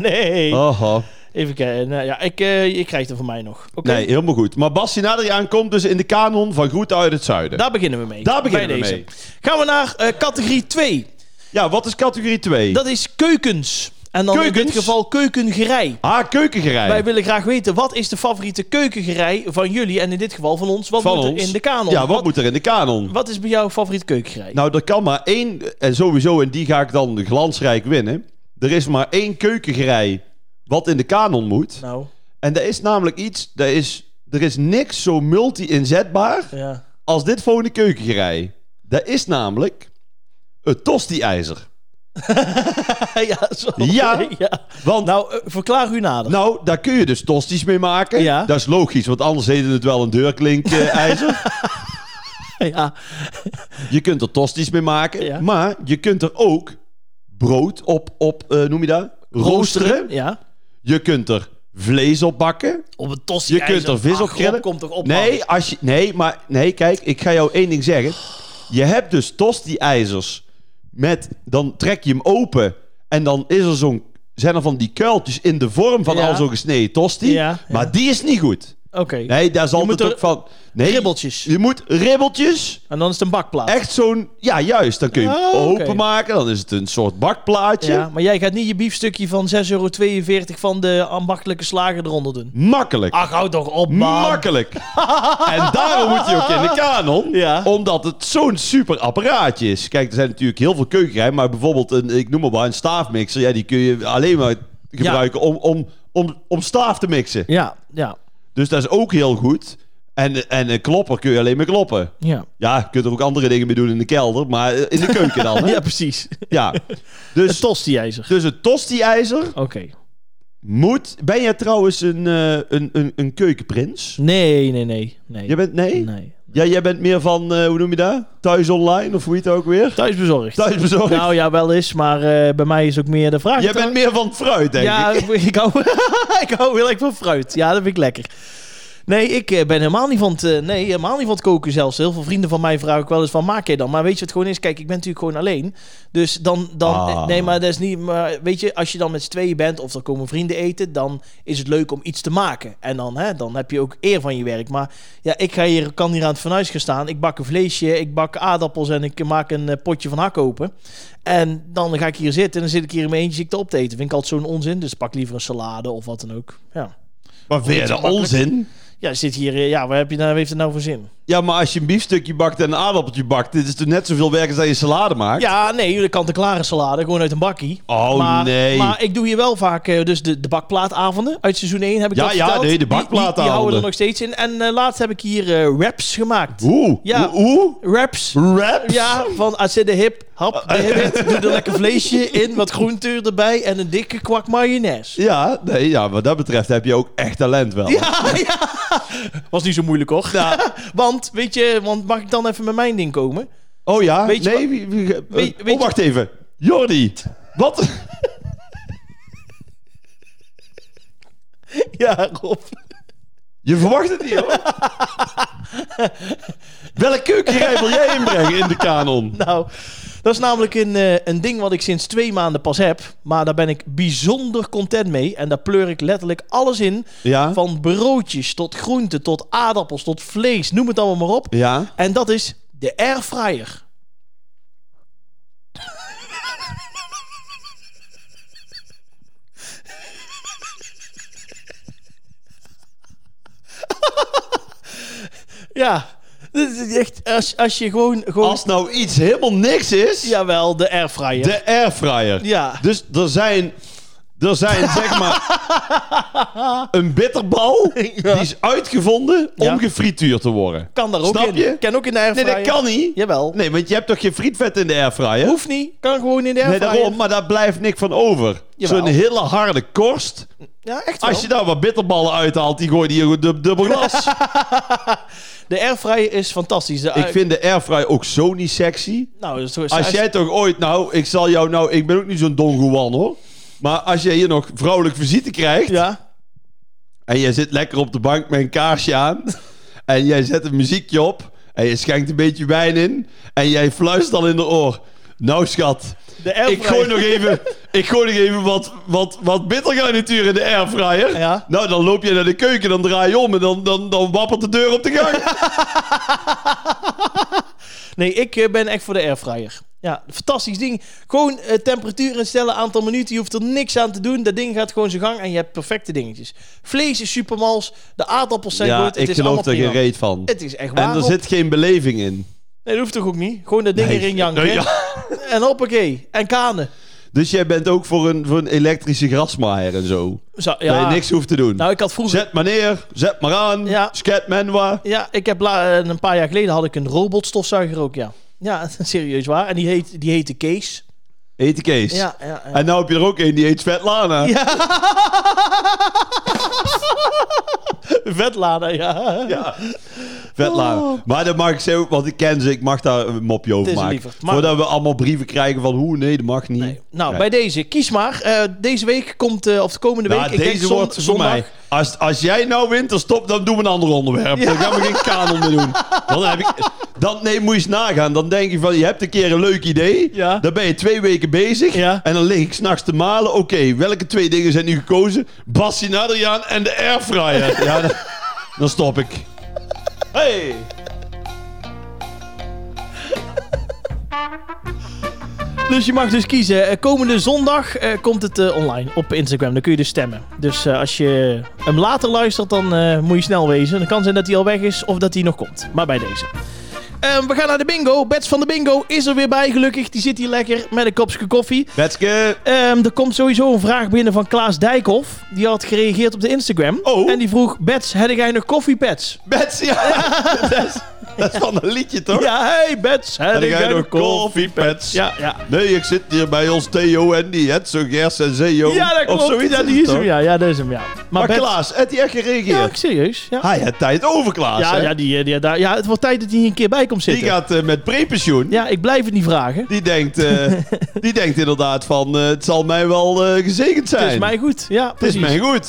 Speaker 1: nee.
Speaker 2: Aha.
Speaker 1: Even kijken. Nou, ja, ik, eh je krijgt er van mij nog. Oké.
Speaker 2: Nee, helemaal goed. Maar Bas komt dus in de kanon van Groeten uit het Zuiden.
Speaker 1: Daar beginnen we mee.
Speaker 2: Daar beginnen
Speaker 1: Bij
Speaker 2: we mee.
Speaker 1: Gaan we naar eh, categorie 2.
Speaker 2: Ja, wat is categorie 2?
Speaker 1: Dat is keukens. En dan in dit geval keukengerei.
Speaker 2: Ah, keukengerei.
Speaker 1: Wij willen graag weten, wat is de favoriete keukengerei van jullie? En in dit geval van ons, wat
Speaker 2: Van
Speaker 1: moet er
Speaker 2: ons.
Speaker 1: in de kanon?
Speaker 2: Ja, wat, moet er in de kanon?
Speaker 1: wat is bij jou favoriete keukengerei?
Speaker 2: Nou, er kan maar één, en sowieso, en die ga ik dan glansrijk winnen. Er is maar één keukengerei wat in de kanon moet.
Speaker 1: Nou,
Speaker 2: En dat is namelijk iets, dat is, er is niks zo multi-inzetbaar
Speaker 1: ja.
Speaker 2: als dit volgende keukengerei. Dat is namelijk het tosti-ijzer.
Speaker 1: ja, zo.
Speaker 2: Ja.
Speaker 1: ja.
Speaker 2: Want
Speaker 1: Nou, eh, verklaar u nader.
Speaker 2: Nou, daar kun je dus tosties mee maken.
Speaker 1: Ja.
Speaker 2: Dat is logisch, want anders heette het wel een deurklink-ijzer.
Speaker 1: ja.
Speaker 2: je kunt er tosties mee maken.
Speaker 1: Ja.
Speaker 2: Maar je kunt er ook brood op, op eh, noem je dat? Roosteren.
Speaker 1: Ja.
Speaker 2: Je kunt er vlees op bakken.
Speaker 1: Op een tosti
Speaker 2: Je kunt er vis op grillen.
Speaker 1: komt toch op.
Speaker 2: Nee, als je, nee, maar nee, kijk, ik ga jou één ding zeggen. Je hebt dus tosti-ijzers met, dan trek je hem open en dan is er zo'n, zijn er van die kuiltjes in de vorm van
Speaker 1: Ja.
Speaker 2: al zo'n gesneden tosti.
Speaker 1: Ja, ja.
Speaker 2: Maar die is niet goed.
Speaker 1: Oké.
Speaker 2: Nee, daar
Speaker 1: moet er
Speaker 2: ook van. Nee,
Speaker 1: ribbeltjes.
Speaker 2: Je moet ribbeltjes.
Speaker 1: En dan is het een bakplaat.
Speaker 2: Echt zo'n. Ja, juist. Dan kun je hem
Speaker 1: Ah, oké.
Speaker 2: openmaken. Dan is het een soort bakplaatje.
Speaker 1: Ja, maar jij gaat niet je biefstukje van 6,42 euro van de ambachtelijke slager eronder doen.
Speaker 2: Makkelijk.
Speaker 1: Ach, hou toch op, man.
Speaker 2: Makkelijk. en daarom moet je ook in de kanon.
Speaker 1: Ja.
Speaker 2: Omdat het zo'n super apparaatje is. Kijk, er zijn natuurlijk heel veel keukenrij. Maar bijvoorbeeld, een, ik noem maar een staafmixer. Ja, die kun je alleen maar gebruiken om, om, om, om staaf te mixen.
Speaker 1: Ja, ja,
Speaker 2: Dus dat is ook heel goed. En, en een klopper kun je alleen maar kloppen.
Speaker 1: ja.
Speaker 2: Ja, je kunt er ook andere dingen mee doen in de kelder, maar in de keuken dan. Hè?
Speaker 1: Ja, precies.
Speaker 2: Ja.
Speaker 1: Een
Speaker 2: Dus,
Speaker 1: tosti-ijzer.
Speaker 2: dus het tosti-ijzer
Speaker 1: Oké.
Speaker 2: moet... Ben jij trouwens een, eh, een, een, een keukenprins?
Speaker 1: Nee, nee, nee. nee.
Speaker 2: Jij bent... Nee?
Speaker 1: Nee.
Speaker 2: Ja, jij bent meer van, eh, hoe noem je dat? Thuis online, of hoe heet het ook weer?
Speaker 1: Thuisbezorgd.
Speaker 2: Thuisbezorgd.
Speaker 1: Nou ja, wel eens, maar eh, bij mij is ook meer de vraag.
Speaker 2: jij bent meer van fruit, denk
Speaker 1: ja,
Speaker 2: ik.
Speaker 1: ik hou, ik hou heel erg van fruit. Ja, dat vind ik lekker. Nee, ik eh, ben helemaal niet van het, eh, nee, helemaal niet van het koken zelfs. Heel veel vrienden van mij vragen ook wel eens van, maak jij dan? Maar weet je wat het gewoon is? Kijk, ik ben natuurlijk gewoon alleen. Dus dan, dan
Speaker 2: Ah.
Speaker 1: nee, maar dat is niet, maar weet je, als je dan met z'n tweeën bent of er komen vrienden eten, dan is het leuk om iets te maken. En dan, hè, dan heb je ook eer van je werk. Maar ja, ik ga hier, kan hier aan het fornuis gaan staan. Ik bak een vleesje, ik bak aardappels en ik maak een eh, potje van hak open. En dan ga ik hier zitten en dan zit ik hier in mijn eentje zit ik te op te eten. Vind ik altijd zo'n onzin. Dus pak liever een salade of wat dan ook. Ja.
Speaker 2: Maar vind je dat
Speaker 1: makkelijk.
Speaker 2: onzin?
Speaker 1: Ja, zit hier. eh, Ja, waar heb je nou, heeft het nou voor zin?
Speaker 2: Ja, maar als je een biefstukje bakt en een aardappeltje bakt, dit is toch net zoveel werk als dat je salade maakt?
Speaker 1: Ja, nee, de kant-en-klare salade, gewoon uit een bakkie.
Speaker 2: Oh,
Speaker 1: maar,
Speaker 2: nee.
Speaker 1: Maar ik doe hier wel vaak eh, dus de, de bakplaatavonden uit seizoen 1 heb ik
Speaker 2: Ja,
Speaker 1: dat
Speaker 2: ja,
Speaker 1: verteld.
Speaker 2: nee, de
Speaker 1: Die- die- Die,
Speaker 2: bakplaatavonden.
Speaker 1: houden er nog steeds in. En eh, laatst heb ik hier eh wraps gemaakt.
Speaker 2: Oeh,
Speaker 1: Ja.
Speaker 2: oeh,
Speaker 1: Wraps.
Speaker 2: oeh. Raps?
Speaker 1: Ja, van als je de hip, hap, de hip, doe er lekker vleesje in, wat groente erbij en een dikke kwak mayonaise.
Speaker 2: Ja, nee, ja, wat dat betreft heb je ook echt talent wel.
Speaker 1: Ja, ja. Was niet zo moeilijk hoor. want, weet je, want mag ik dan even met mijn ding komen?
Speaker 2: Oh ja?
Speaker 1: Weet je
Speaker 2: nee, wie, wie-
Speaker 1: weet- weet
Speaker 2: oh,
Speaker 1: je-
Speaker 2: wacht even. Jordi, wat?
Speaker 1: Ja, Rob.
Speaker 2: Je verwacht het niet, hoor. Welke keukenrij wil jij inbrengen in de kanon?
Speaker 1: Nou, dat is namelijk een, eh, een ding wat ik sinds twee maanden pas heb. Maar daar ben ik bijzonder content mee. En daar pleur ik letterlijk alles in.
Speaker 2: Ja?
Speaker 1: Van broodjes tot groenten, tot aardappels, tot vlees. Noem het allemaal maar op.
Speaker 2: Ja?
Speaker 1: En dat is de airfryer. ja, dit is echt, als, als je gewoon... gewoon
Speaker 2: Als nou iets helemaal niks is,
Speaker 1: Jawel, de airfryer.
Speaker 2: de airfryer.
Speaker 1: Ja.
Speaker 2: Dus er zijn, er zijn zeg maar een bitterbal die is uitgevonden om
Speaker 1: Ja.
Speaker 2: gefrituurd te worden.
Speaker 1: Kan daar ook
Speaker 2: Snap
Speaker 1: in.
Speaker 2: je?
Speaker 1: Kan ook in de
Speaker 2: Nee,
Speaker 1: airfryer.
Speaker 2: dat kan niet.
Speaker 1: Jawel.
Speaker 2: Nee, want je hebt toch geen frietvet in de airfryer?
Speaker 1: Hoeft niet. Kan gewoon in de
Speaker 2: Nee,
Speaker 1: airfryer.
Speaker 2: daarom, maar daar blijft niks van over.
Speaker 1: Jawel.
Speaker 2: Zo'n hele harde korst.
Speaker 1: Ja, echt wel.
Speaker 2: Als je daar wat bitterballen uithaalt, die gooi je hier dub- dubbel glas.
Speaker 1: De airfryer is fantastisch. De,
Speaker 2: ik vind de airfryer ook zo niet sexy.
Speaker 1: Nou, dat is-
Speaker 2: Als jij toch ooit, nou, ik zal jou nou, ik ben ook niet zo'n Don Juan hoor. Maar als jij hier nog vrouwelijk visite krijgt
Speaker 1: Ja.
Speaker 2: en jij zit lekker op de bank met een kaarsje aan en jij zet een muziekje op en je schenkt een beetje wijn in en jij fluistert al in de oor. Nou schat,
Speaker 1: De
Speaker 2: ik gooi nog even, ik gooi nog even wat, wat, wat bittergarnituur in de airfryer.
Speaker 1: Ja.
Speaker 2: Nou, dan loop je naar de keuken, dan draai je om en dan, dan, dan wappert de deur op de gang.
Speaker 1: Nee, ik eh, ben echt voor de airfryer. Ja, fantastisch ding. Gewoon eh, temperatuur instellen, aantal minuten. Je hoeft er niks aan te doen. Dat ding gaat gewoon zijn gang en je hebt perfecte dingetjes. Vlees is supermals. De aardappels zijn
Speaker 2: ja,
Speaker 1: goed. Het
Speaker 2: ik
Speaker 1: is
Speaker 2: geloof er geen reet van.
Speaker 1: Het is echt waar.
Speaker 2: En er zit geen beleving in.
Speaker 1: Nee, dat hoeft toch ook niet? Gewoon dat ding
Speaker 2: Nee.
Speaker 1: erin janken.
Speaker 2: Ja.
Speaker 1: En hoppakee. En kanen.
Speaker 2: Dus jij bent ook voor een, voor een elektrische grasmaaier en zo.
Speaker 1: Zo,
Speaker 2: Dat je niks hoeft te doen.
Speaker 1: Nou, ik had vroeger...
Speaker 2: Zet maar neer, zet maar aan,
Speaker 1: Ja.
Speaker 2: sket menwa.
Speaker 1: Ja, ik heb la- een paar jaar geleden had ik een robotstofzuiger ook, ja. Ja, serieus waar. En die heet, die heette Kees.
Speaker 2: Eet de Kees.
Speaker 1: Ja, ja, ja.
Speaker 2: En nou heb je er ook een die heet Svetlana.
Speaker 1: Ja. Vetlada, ja.
Speaker 2: Ja. Svetlana.
Speaker 1: Oh.
Speaker 2: Maar dat mag ik zeggen, want ik ken ze, ik mag daar een mopje over maken. Voordat we allemaal brieven krijgen van hoe, nee, dat mag niet.
Speaker 1: Nee. Nou,
Speaker 2: Nee.
Speaker 1: bij deze, kies maar. Eh, deze week komt, eh, of de komende week,
Speaker 2: Nou,
Speaker 1: ik denk
Speaker 2: deze
Speaker 1: zon-
Speaker 2: wordt voor
Speaker 1: zondag.
Speaker 2: mij. Als, als jij nou wint, dan stop, dan doen we een ander onderwerp. Dan gaan we geen kanon meer doen. Dan heb ik, dan, nee, moet je eens nagaan. Dan denk je van, je hebt een keer een leuk idee.
Speaker 1: Ja.
Speaker 2: Dan ben je twee weken bezig.
Speaker 1: Ja.
Speaker 2: En dan lig ik s'nachts te malen. Oké, welke twee dingen zijn nu gekozen? Bassie Nadriaan en de airfryer. ja, dan, dan stop ik. Hey!
Speaker 1: Dus je mag dus kiezen. Eh, komende zondag eh, komt het eh, online op Instagram. Dan kun je dus stemmen. Dus als je hem later luistert, dan moet je snel wezen. Dan kan zijn dat hij al weg is of dat hij nog komt. Maar bij deze. Ehm, we gaan naar de bingo. Bets van de bingo is er weer bij, gelukkig. Die zit hier lekker met een kopje koffie.
Speaker 2: Betske.
Speaker 1: Ehm, er komt sowieso een vraag binnen van Klaas Dijkhoff. Die had gereageerd op de Instagram.
Speaker 2: Oh.
Speaker 1: En die vroeg, Bets, heb jij nog koffiepads?
Speaker 2: Bets, ja. is, dat is van een liedje, toch?
Speaker 1: Ja, hey Bets, heb
Speaker 2: Heb jij
Speaker 1: jij
Speaker 2: nog
Speaker 1: koffiepads? Ja, ja.
Speaker 2: Nee, ik zit hier bij ons Theo en die het zo Gers en Zeo.
Speaker 1: Ja, dat
Speaker 2: Of
Speaker 1: klopt.
Speaker 2: zoiets
Speaker 1: Ja, die is hem. Ja, ja, dat is hem, ja.
Speaker 2: Maar,
Speaker 1: Bets-
Speaker 2: Klaas, heeft hij echt gereageerd?
Speaker 1: Ja, serieus. Ja,
Speaker 2: Hij heeft tijd over, Klaas.
Speaker 1: ja,
Speaker 2: hè?
Speaker 1: ja, die, die, daar- ja, het wordt tijd dat hij hier een keer bij komt
Speaker 2: die
Speaker 1: zitten.
Speaker 2: gaat eh, met prepensioen.
Speaker 1: Ja, ik blijf het niet vragen.
Speaker 2: Die, denkt, eh, die denkt inderdaad van, eh, het zal mij wel gezegend zijn.
Speaker 1: Het is mij goed. Ja,
Speaker 2: Het is
Speaker 1: precies.
Speaker 2: mij goed.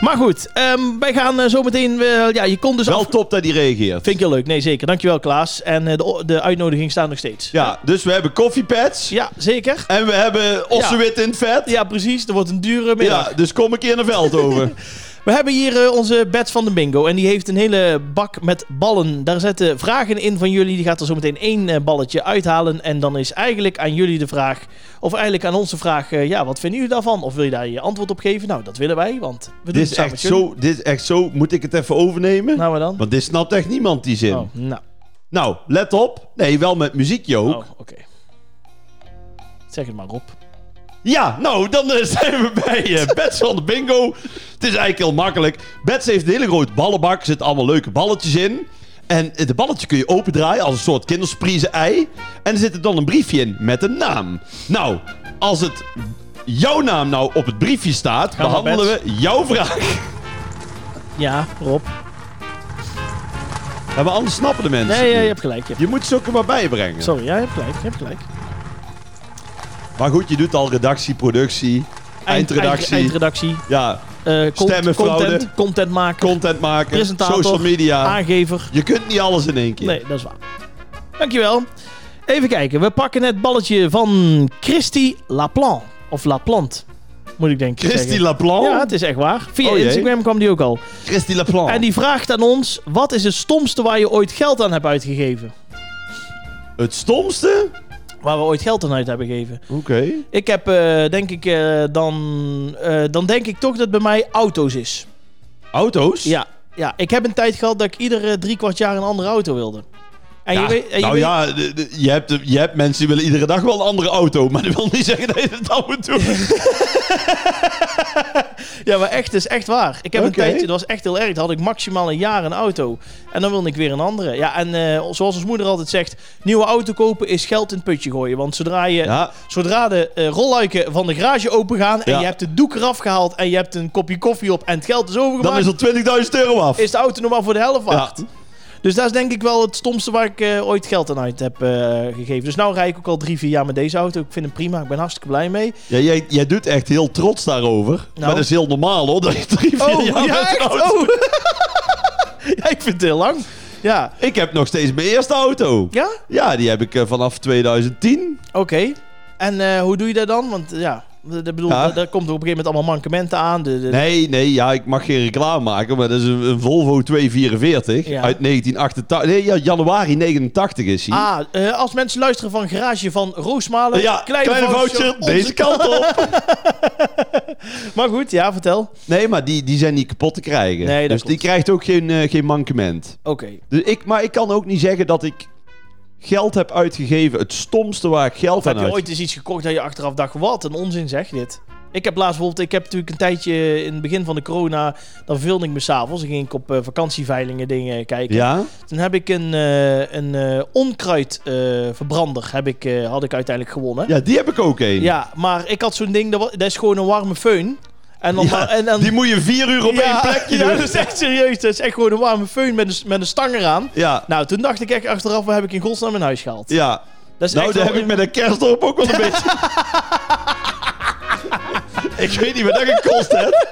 Speaker 1: Maar goed, ehm, wij gaan eh, zo meteen... ja, je kon dus
Speaker 2: Wel
Speaker 1: af...
Speaker 2: top dat hij reageert.
Speaker 1: Vind ik heel leuk. Nee, zeker. Dankjewel, Klaas. En eh, de, de uitnodiging staat nog steeds.
Speaker 2: Ja, dus we hebben koffiepads.
Speaker 1: Ja, zeker.
Speaker 2: En we hebben ossewit in het vet.
Speaker 1: Ja, precies. Er wordt een dure middag.
Speaker 2: Ja, dus kom een keer naar Veldhoven.
Speaker 1: We hebben hier eh, onze Bets van de Bingo. En die heeft een hele bak met ballen. Daar zetten vragen in van jullie. Die gaat er zo meteen één eh, balletje uithalen. En dan is eigenlijk aan jullie de vraag. Of eigenlijk aan ons de vraag. eh, ja, wat vinden jullie daarvan? Of wil je daar je antwoord op geven? Nou, dat willen wij. Want we doen
Speaker 2: Dit
Speaker 1: het
Speaker 2: is,
Speaker 1: samen
Speaker 2: echt zo, dit is echt zo. Moet ik het even overnemen?
Speaker 1: Nou, maar dan?
Speaker 2: Want dit snapt echt niemand, die zin.
Speaker 1: Oh, nou.
Speaker 2: Nou, let op. Nee, wel met muziekje ook.
Speaker 1: Oh, oké. Zeg het maar, Rob.
Speaker 2: Ja, nou, dan eh, zijn we bij eh Bets van de Bingo. Het is eigenlijk heel makkelijk. Bets heeft een hele grote ballenbak. Er zitten allemaal leuke balletjes in. En eh, de balletje kun je opendraaien als een soort kindersurprise ei. En er zit er dan een briefje in met een naam. Nou, als het jouw naam nou op het briefje staat,
Speaker 1: Gaan
Speaker 2: behandelen we jouw vraag.
Speaker 1: Ja, Rob.
Speaker 2: Ja, maar anders snappen de mensen.
Speaker 1: Nee, je hebt gelijk. Je hebt-
Speaker 2: Je moet ze ook er maar bijbrengen.
Speaker 1: Sorry, ja, je hebt gelijk. Je hebt gelijk.
Speaker 2: Maar goed, je doet al redactie, productie, eindredactie.
Speaker 1: Eind- eindredactie.
Speaker 2: ja,
Speaker 1: eh,
Speaker 2: Stemmenfraude.
Speaker 1: content, content maken.
Speaker 2: content maken,
Speaker 1: Presentator.
Speaker 2: social media.
Speaker 1: aangever.
Speaker 2: Je kunt niet alles in één keer.
Speaker 1: Nee, dat is waar. Dankjewel. Even kijken. We pakken het balletje van Christy Laplan. Of Laplante, moet ik denken.
Speaker 2: Christy
Speaker 1: zeggen.
Speaker 2: Laplan.
Speaker 1: Ja, het is echt waar. Via
Speaker 2: Oh.
Speaker 1: Instagram kwam die ook al.
Speaker 2: Christy Laplan.
Speaker 1: En die vraagt aan ons: wat is het stomste waar je ooit geld aan hebt uitgegeven?
Speaker 2: Het stomste?
Speaker 1: Waar we ooit geld aan uit hebben gegeven.
Speaker 2: Oké.
Speaker 1: Ik heb, eh, denk ik, eh, dan, eh, dan denk ik toch dat het bij mij auto's is.
Speaker 2: Auto's?
Speaker 1: Ja, ja, ik heb een tijd gehad dat ik iedere drie kwart jaar een andere auto wilde. En
Speaker 2: Ja,
Speaker 1: je weet, en je
Speaker 2: nou ja, je, hebt, je hebt mensen die willen iedere dag wel een andere auto. Maar dat wil niet zeggen dat je het dan moet doen.
Speaker 1: Ja, maar echt, het is echt waar. Ik heb een tijdje, dat was echt heel erg. Dan had ik maximaal een jaar een auto. En dan wilde ik weer een andere. Ja, en eh, zoals ons moeder altijd zegt, nieuwe auto kopen is geld in het putje gooien. Want zodra, je,
Speaker 2: Ja,
Speaker 1: zodra de eh, rolluiken van de garage open gaan en
Speaker 2: Ja.
Speaker 1: je hebt de doek eraf gehaald en je hebt een kopje koffie op en het geld is overgemaakt,
Speaker 2: dan is er 20.000 euro af.
Speaker 1: is de auto nog maar voor de helft waard. Dus dat is denk ik wel het stomste waar ik eh, ooit geld aan uit heb eh, gegeven. Dus nou rijd ik ook al drie, vier jaar met deze auto. Ik vind hem prima. Ik ben hartstikke blij mee.
Speaker 2: Ja, jij, jij doet echt heel trots daarover. Maar dat is heel normaal hoor, dat je drie, vier
Speaker 1: Oh,
Speaker 2: jaar
Speaker 1: ja,
Speaker 2: met
Speaker 1: echt?
Speaker 2: auto...
Speaker 1: Oh. ja, ik vind het heel lang. Ja.
Speaker 2: Ik heb nog steeds mijn eerste auto.
Speaker 1: Ja?
Speaker 2: Ja, die heb ik eh, vanaf 2010.
Speaker 1: Oké. En hoe doe je dat dan? Want ja, dat bedoel,
Speaker 2: Ja.
Speaker 1: daar- komt op een gegeven moment allemaal mankementen aan. De, de-
Speaker 2: Nee, nee, ja, ik mag geen reclame maken, maar dat is een, een Volvo 244
Speaker 1: Ja.
Speaker 2: uit 1988. Nee, ja, januari 89 is hij.
Speaker 1: Ah, eh, als mensen luisteren van Garage van Roosmalen.
Speaker 2: ja, kleine, foutje,
Speaker 1: onze
Speaker 2: deze kant op.
Speaker 1: Maar goed, ja, vertel.
Speaker 2: Nee, maar die, die zijn niet kapot te krijgen.
Speaker 1: Nee,
Speaker 2: dus
Speaker 1: klopt.
Speaker 2: die krijgt ook geen, eh, geen mankement.
Speaker 1: Oké.
Speaker 2: Dus ik, maar ik kan ook niet zeggen dat ik geld heb uitgegeven. Het stomste waar ik geld
Speaker 1: Of heb
Speaker 2: aan
Speaker 1: je
Speaker 2: uit...
Speaker 1: ooit eens iets gekocht dat je achteraf dacht, wat een onzin zeg dit. Ik heb laatst bijvoorbeeld, ik heb natuurlijk een tijdje in het begin van de corona, dan verveelde ik me s'avonds. Dan ging ik op eh, vakantieveilingen dingen kijken.
Speaker 2: Ja?
Speaker 1: Toen heb ik een, eh een eh, onkruidverbrander heb ik, had ik uiteindelijk gewonnen.
Speaker 2: ja, die heb ik ook een.
Speaker 1: Ja, maar ik had zo'n ding, dat, wa- dat is gewoon een warme föhn. En dan,
Speaker 2: Ja,
Speaker 1: en dan,
Speaker 2: Die moet je vier uur op
Speaker 1: ja,
Speaker 2: één plekje
Speaker 1: ja,
Speaker 2: doen.
Speaker 1: dat is echt serieus. Dat is echt gewoon een warme föhn met een, met een stang eraan.
Speaker 2: Ja,
Speaker 1: Nou, toen dacht ik echt achteraf, waar heb ik in godsnaam in huis gehaald?
Speaker 2: ja.
Speaker 1: Dat is
Speaker 2: Nou, dat
Speaker 1: wel
Speaker 2: heb ik met een kerstdorp ook wel een beetje. ik weet niet wat dat gekost heeft.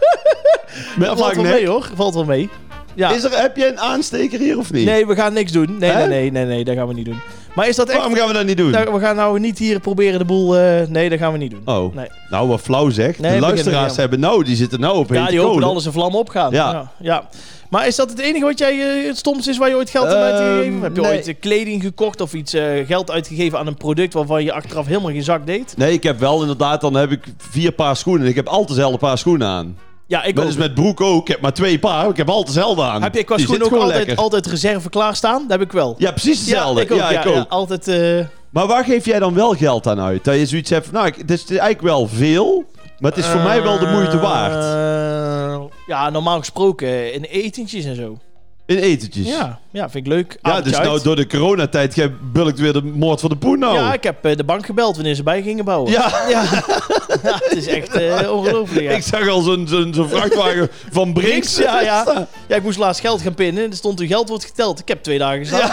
Speaker 1: Valt wel mee hoor, valt wel mee. Ja.
Speaker 2: Is er, heb je een aansteker hier of niet?
Speaker 1: Nee, we gaan niks doen. Nee, nee, nee, nee, nee, dat gaan we niet doen. Maar is dat echt...
Speaker 2: Waarom gaan we dat niet doen?
Speaker 1: Nou, we gaan nou niet hier proberen de boel... eh, nee, dat gaan we niet doen.
Speaker 2: oh,
Speaker 1: Nee.
Speaker 2: nou wat flauw zeg.
Speaker 1: Nee,
Speaker 2: de luisteraars
Speaker 1: er,
Speaker 2: hebben nou, die zitten nou op
Speaker 1: Ja, die hopen dat alles in vlammen opgaan.
Speaker 2: Ja.
Speaker 1: ja. ja. Maar is dat het enige wat jij eh, het stomste is waar je ooit geld aan
Speaker 2: Ehm,
Speaker 1: uitgegeven? Heb je
Speaker 2: nee.
Speaker 1: ooit eh, kleding gekocht of iets geld uitgegeven aan een product waarvan je achteraf helemaal geen zak deed?
Speaker 2: Nee, ik heb wel inderdaad, dan heb ik vier paar schoenen. Ik heb altijd dezelfde paar schoenen aan.
Speaker 1: Ja, ik
Speaker 2: Dat
Speaker 1: ook.
Speaker 2: is met broek ook. Ik heb maar twee paar. Ik heb altijd dezelfde aan.
Speaker 1: Heb je qua
Speaker 2: Die
Speaker 1: schoenen ook altijd,
Speaker 2: lekker.
Speaker 1: altijd reserve klaarstaan? Dat heb ik wel.
Speaker 2: Ja, precies hetzelfde.
Speaker 1: Ja, ik ook. Ja,
Speaker 2: ik ook.
Speaker 1: altijd... eh,
Speaker 2: Maar waar geef jij dan wel geld aan uit? Dat je zoiets hebt van, nou, ik- het is eigenlijk wel veel, maar het is voor mij wel de moeite waard.
Speaker 1: Eh, ja, normaal gesproken in etentjes en zo.
Speaker 2: In etentjes.
Speaker 1: Ja, ja vind ik leuk.
Speaker 2: Ja,
Speaker 1: Avondje
Speaker 2: dus
Speaker 1: uit.
Speaker 2: nou door de coronatijd bulkt weer de moord van de poen nou.
Speaker 1: Ja, ik heb eh, de bank gebeld wanneer ze bij gingen bouwen.
Speaker 2: Ja.
Speaker 1: ja. Ja, het is echt eh, ongelooflijk. Ja.
Speaker 2: Ik zag al zo'n zo'n zo'n vrachtwagen van Brinks.
Speaker 1: Ja, ja. ja, ik moest laatst geld gaan pinnen. Er stond uw geld wordt geteld. Ik heb twee dagen gestaan.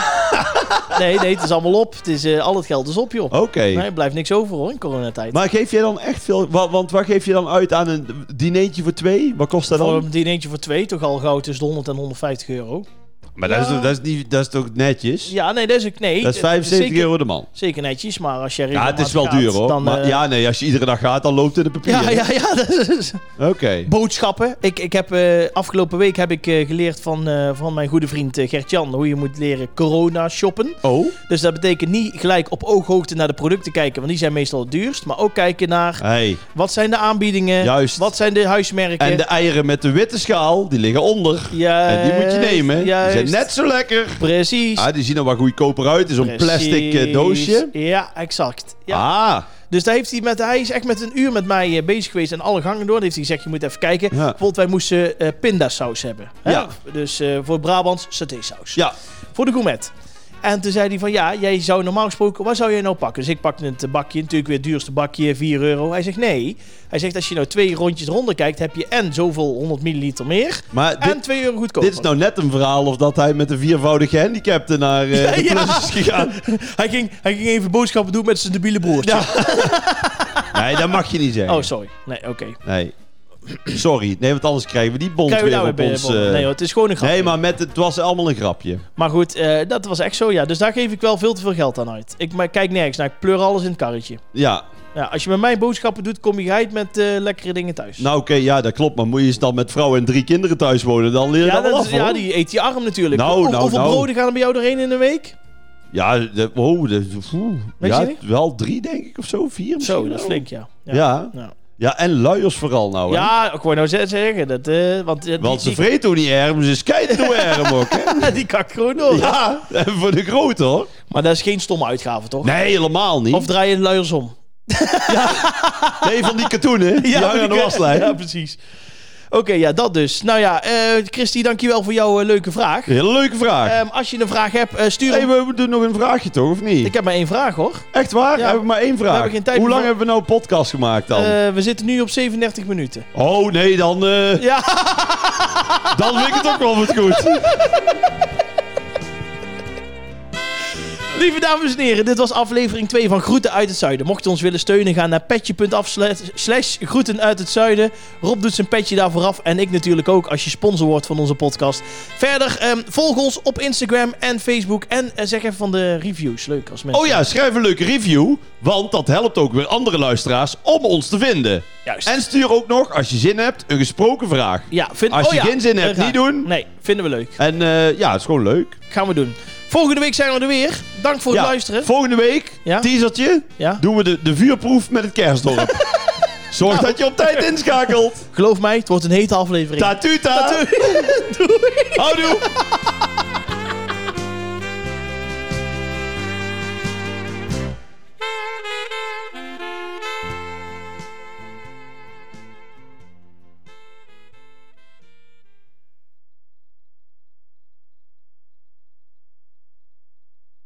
Speaker 1: Nee, nee, het is allemaal op. Het is, eh, al het geld is op, joh.
Speaker 2: Oké.
Speaker 1: Nee, blijft niks over hoor in coronatijd.
Speaker 2: Maar geef jij dan echt veel... wa- Want waar geef je dan uit aan een dineetje voor twee? Wat kost dat
Speaker 1: Voor
Speaker 2: dan?
Speaker 1: een dinertje voor twee, toch al gauw tussen de 100 en 150 euro.
Speaker 2: Maar dat, is,
Speaker 1: Ja.
Speaker 2: toch- dat, is niet, dat is toch netjes?
Speaker 1: Ja, nee, dat is ook... Nee,
Speaker 2: dat is
Speaker 1: eh,
Speaker 2: 75
Speaker 1: zeker,
Speaker 2: euro de man.
Speaker 1: Zeker netjes, maar als je
Speaker 2: Ja, het is wel
Speaker 1: gaat,
Speaker 2: duur hoor.
Speaker 1: Dan,
Speaker 2: maar
Speaker 1: eh,
Speaker 2: ja, nee, als je iedere dag gaat, dan loopt het in de papier.
Speaker 1: ja, ja, ja, dat is...
Speaker 2: Oké.
Speaker 1: Boodschappen. Ik, ik heb, eh, afgelopen week heb ik eh, geleerd van, eh, van mijn goede vriend eh, Gert-Jan hoe je moet leren corona shoppen.
Speaker 2: Oh,
Speaker 1: Dus dat betekent niet gelijk op ooghoogte naar de producten kijken, want die zijn meestal het duurst. Maar ook kijken naar
Speaker 2: hey.
Speaker 1: wat zijn de aanbiedingen,
Speaker 2: Juist.
Speaker 1: wat zijn de huismerken.
Speaker 2: En de eieren met de witte schaal, die liggen onder.
Speaker 1: Juist,
Speaker 2: En die moet je nemen. Die
Speaker 1: juist.
Speaker 2: net zo lekker.
Speaker 1: Precies.
Speaker 2: Ah, die zien er wel goedkoper uit. Het is zo'n plastic eh, doosje.
Speaker 1: Ja, exact. Ja.
Speaker 2: Ah,
Speaker 1: Dus daar heeft hij, met, hij is echt met een uur met mij eh, bezig geweest en alle gangen door. Dan heeft hij gezegd, je moet even kijken.
Speaker 2: Ja.
Speaker 1: Bijvoorbeeld, wij moesten eh pindasaus hebben. Hè?
Speaker 2: Ja.
Speaker 1: Dus eh, voor Brabants satésaus.
Speaker 2: ja.
Speaker 1: Voor de gourmet. En toen zei hij van, ja, jij zou normaal gesproken, wat zou jij nou pakken? Dus ik pakte het bakje, natuurlijk weer het duurste bakje, 4 euro. Hij zegt, nee. Hij zegt, als je nou twee rondjes ronder kijkt, heb je en zoveel 100 milliliter meer.
Speaker 2: Maar dit,
Speaker 1: en 2 euro goedkoper.
Speaker 2: dit is nou net een verhaal of dat hij met een viervoudige gehandicapte naar eh
Speaker 1: Ja,
Speaker 2: de
Speaker 1: ja.
Speaker 2: is gegaan.
Speaker 1: hij, ging, hij ging even boodschappen doen met zijn debiele broertje.
Speaker 2: Nee, dat mag je niet zeggen.
Speaker 1: Oh, sorry. Nee, oké.
Speaker 2: Nee. Sorry. Nee, want anders krijgen we die bond
Speaker 1: Krijgen we
Speaker 2: weer
Speaker 1: nou
Speaker 2: op
Speaker 1: weer
Speaker 2: ons... eh,
Speaker 1: Nee hoor, het is gewoon een grapje.
Speaker 2: nee, maar met, het was allemaal een grapje.
Speaker 1: Maar goed, eh, dat was echt zo, ja. Dus daar geef ik wel veel te veel geld aan uit. Ik maar kijk nergens naar. Ik pleur alles in het karretje.
Speaker 2: Ja,
Speaker 1: Ja, als je met mij boodschappen doet, kom je geheid met eh, lekkere dingen thuis.
Speaker 2: nou oké, ja, dat klopt. Maar moet je dan met vrouw en drie kinderen thuis wonen, dan leer je
Speaker 1: ja,
Speaker 2: dat af,
Speaker 1: ja, die eet je arm natuurlijk.
Speaker 2: Nou, nou,
Speaker 1: hoeveel
Speaker 2: nou.
Speaker 1: broden gaan er bij jou doorheen in een week?
Speaker 2: Ja, de, oh, de, oeh, ja wel drie denk ik of zo, vier misschien
Speaker 1: Zo, dat is flink, ja.
Speaker 2: Ja. Ja.
Speaker 1: Ja,
Speaker 2: en luiers vooral nou, hè.
Speaker 1: ja ik wou nou ze- zeggen. Dat, eh, want eh,
Speaker 2: Want ze vreten ook niet erm, ze skijten door erm ook, hè.
Speaker 1: die, die kak gewoon door.
Speaker 2: Ja, en voor de grote, hoor.
Speaker 1: Maar dat is geen stomme uitgave, toch?
Speaker 2: Nee, helemaal niet.
Speaker 1: Of draai je de luiers om?
Speaker 2: Nee, van die katoenen, die hangen aan de waslijn.
Speaker 1: Ja, precies. Oké, ja, dat dus. Nou ja, eh Christy, dankjewel voor jouw eh, leuke vraag.
Speaker 2: Hele leuke vraag.
Speaker 1: Ehm, als je een vraag hebt, eh, stuur
Speaker 2: hey, we doen nog een vraagje toch, of niet?
Speaker 1: Ik heb maar één vraag, hoor.
Speaker 2: Echt waar?
Speaker 1: Ja.
Speaker 2: Heb ik maar één vraag.
Speaker 1: hebben geen tijd
Speaker 2: Hoe lang hebben we nou een podcast gemaakt dan?
Speaker 1: We zitten nu op 37 minuten.
Speaker 2: oh nee, dan,
Speaker 1: Ja,
Speaker 2: dan vind ik het ook wel wat goed.
Speaker 1: lieve dames en heren, dit was aflevering 2 van Groeten uit het Zuiden. Mocht je ons willen steunen, ga naar petje.af slash- groeten uit het Zuiden. Rob doet zijn petje daar vooraf en ik natuurlijk ook als je sponsor wordt van onze podcast. Verder, ehm, volg ons op Instagram en Facebook en eh, zeg even van de reviews. Leuk als mensen...
Speaker 2: Oh ja, schrijf een leuke review, want dat helpt ook weer andere luisteraars om ons te vinden.
Speaker 1: Juist.
Speaker 2: En stuur ook nog, als je zin hebt, een gesproken vraag.
Speaker 1: ja, vind...
Speaker 2: Als
Speaker 1: oh
Speaker 2: je
Speaker 1: ja,
Speaker 2: geen zin hebt, niet doen.
Speaker 1: Nee, vinden we leuk.
Speaker 2: En eh, ja, het is gewoon leuk.
Speaker 1: Gaan we doen. Volgende week zijn we er weer. Dank voor het
Speaker 2: Ja,
Speaker 1: luisteren.
Speaker 2: Volgende week,
Speaker 1: Ja?
Speaker 2: teasertje,
Speaker 1: Ja?
Speaker 2: doen we de, de vuurproef met het kerstdorp. Zorg dat je op tijd inschakelt.
Speaker 1: Geloof mij, het wordt een hete aflevering.
Speaker 2: Tatuta.
Speaker 1: Doei.
Speaker 2: Houdoe.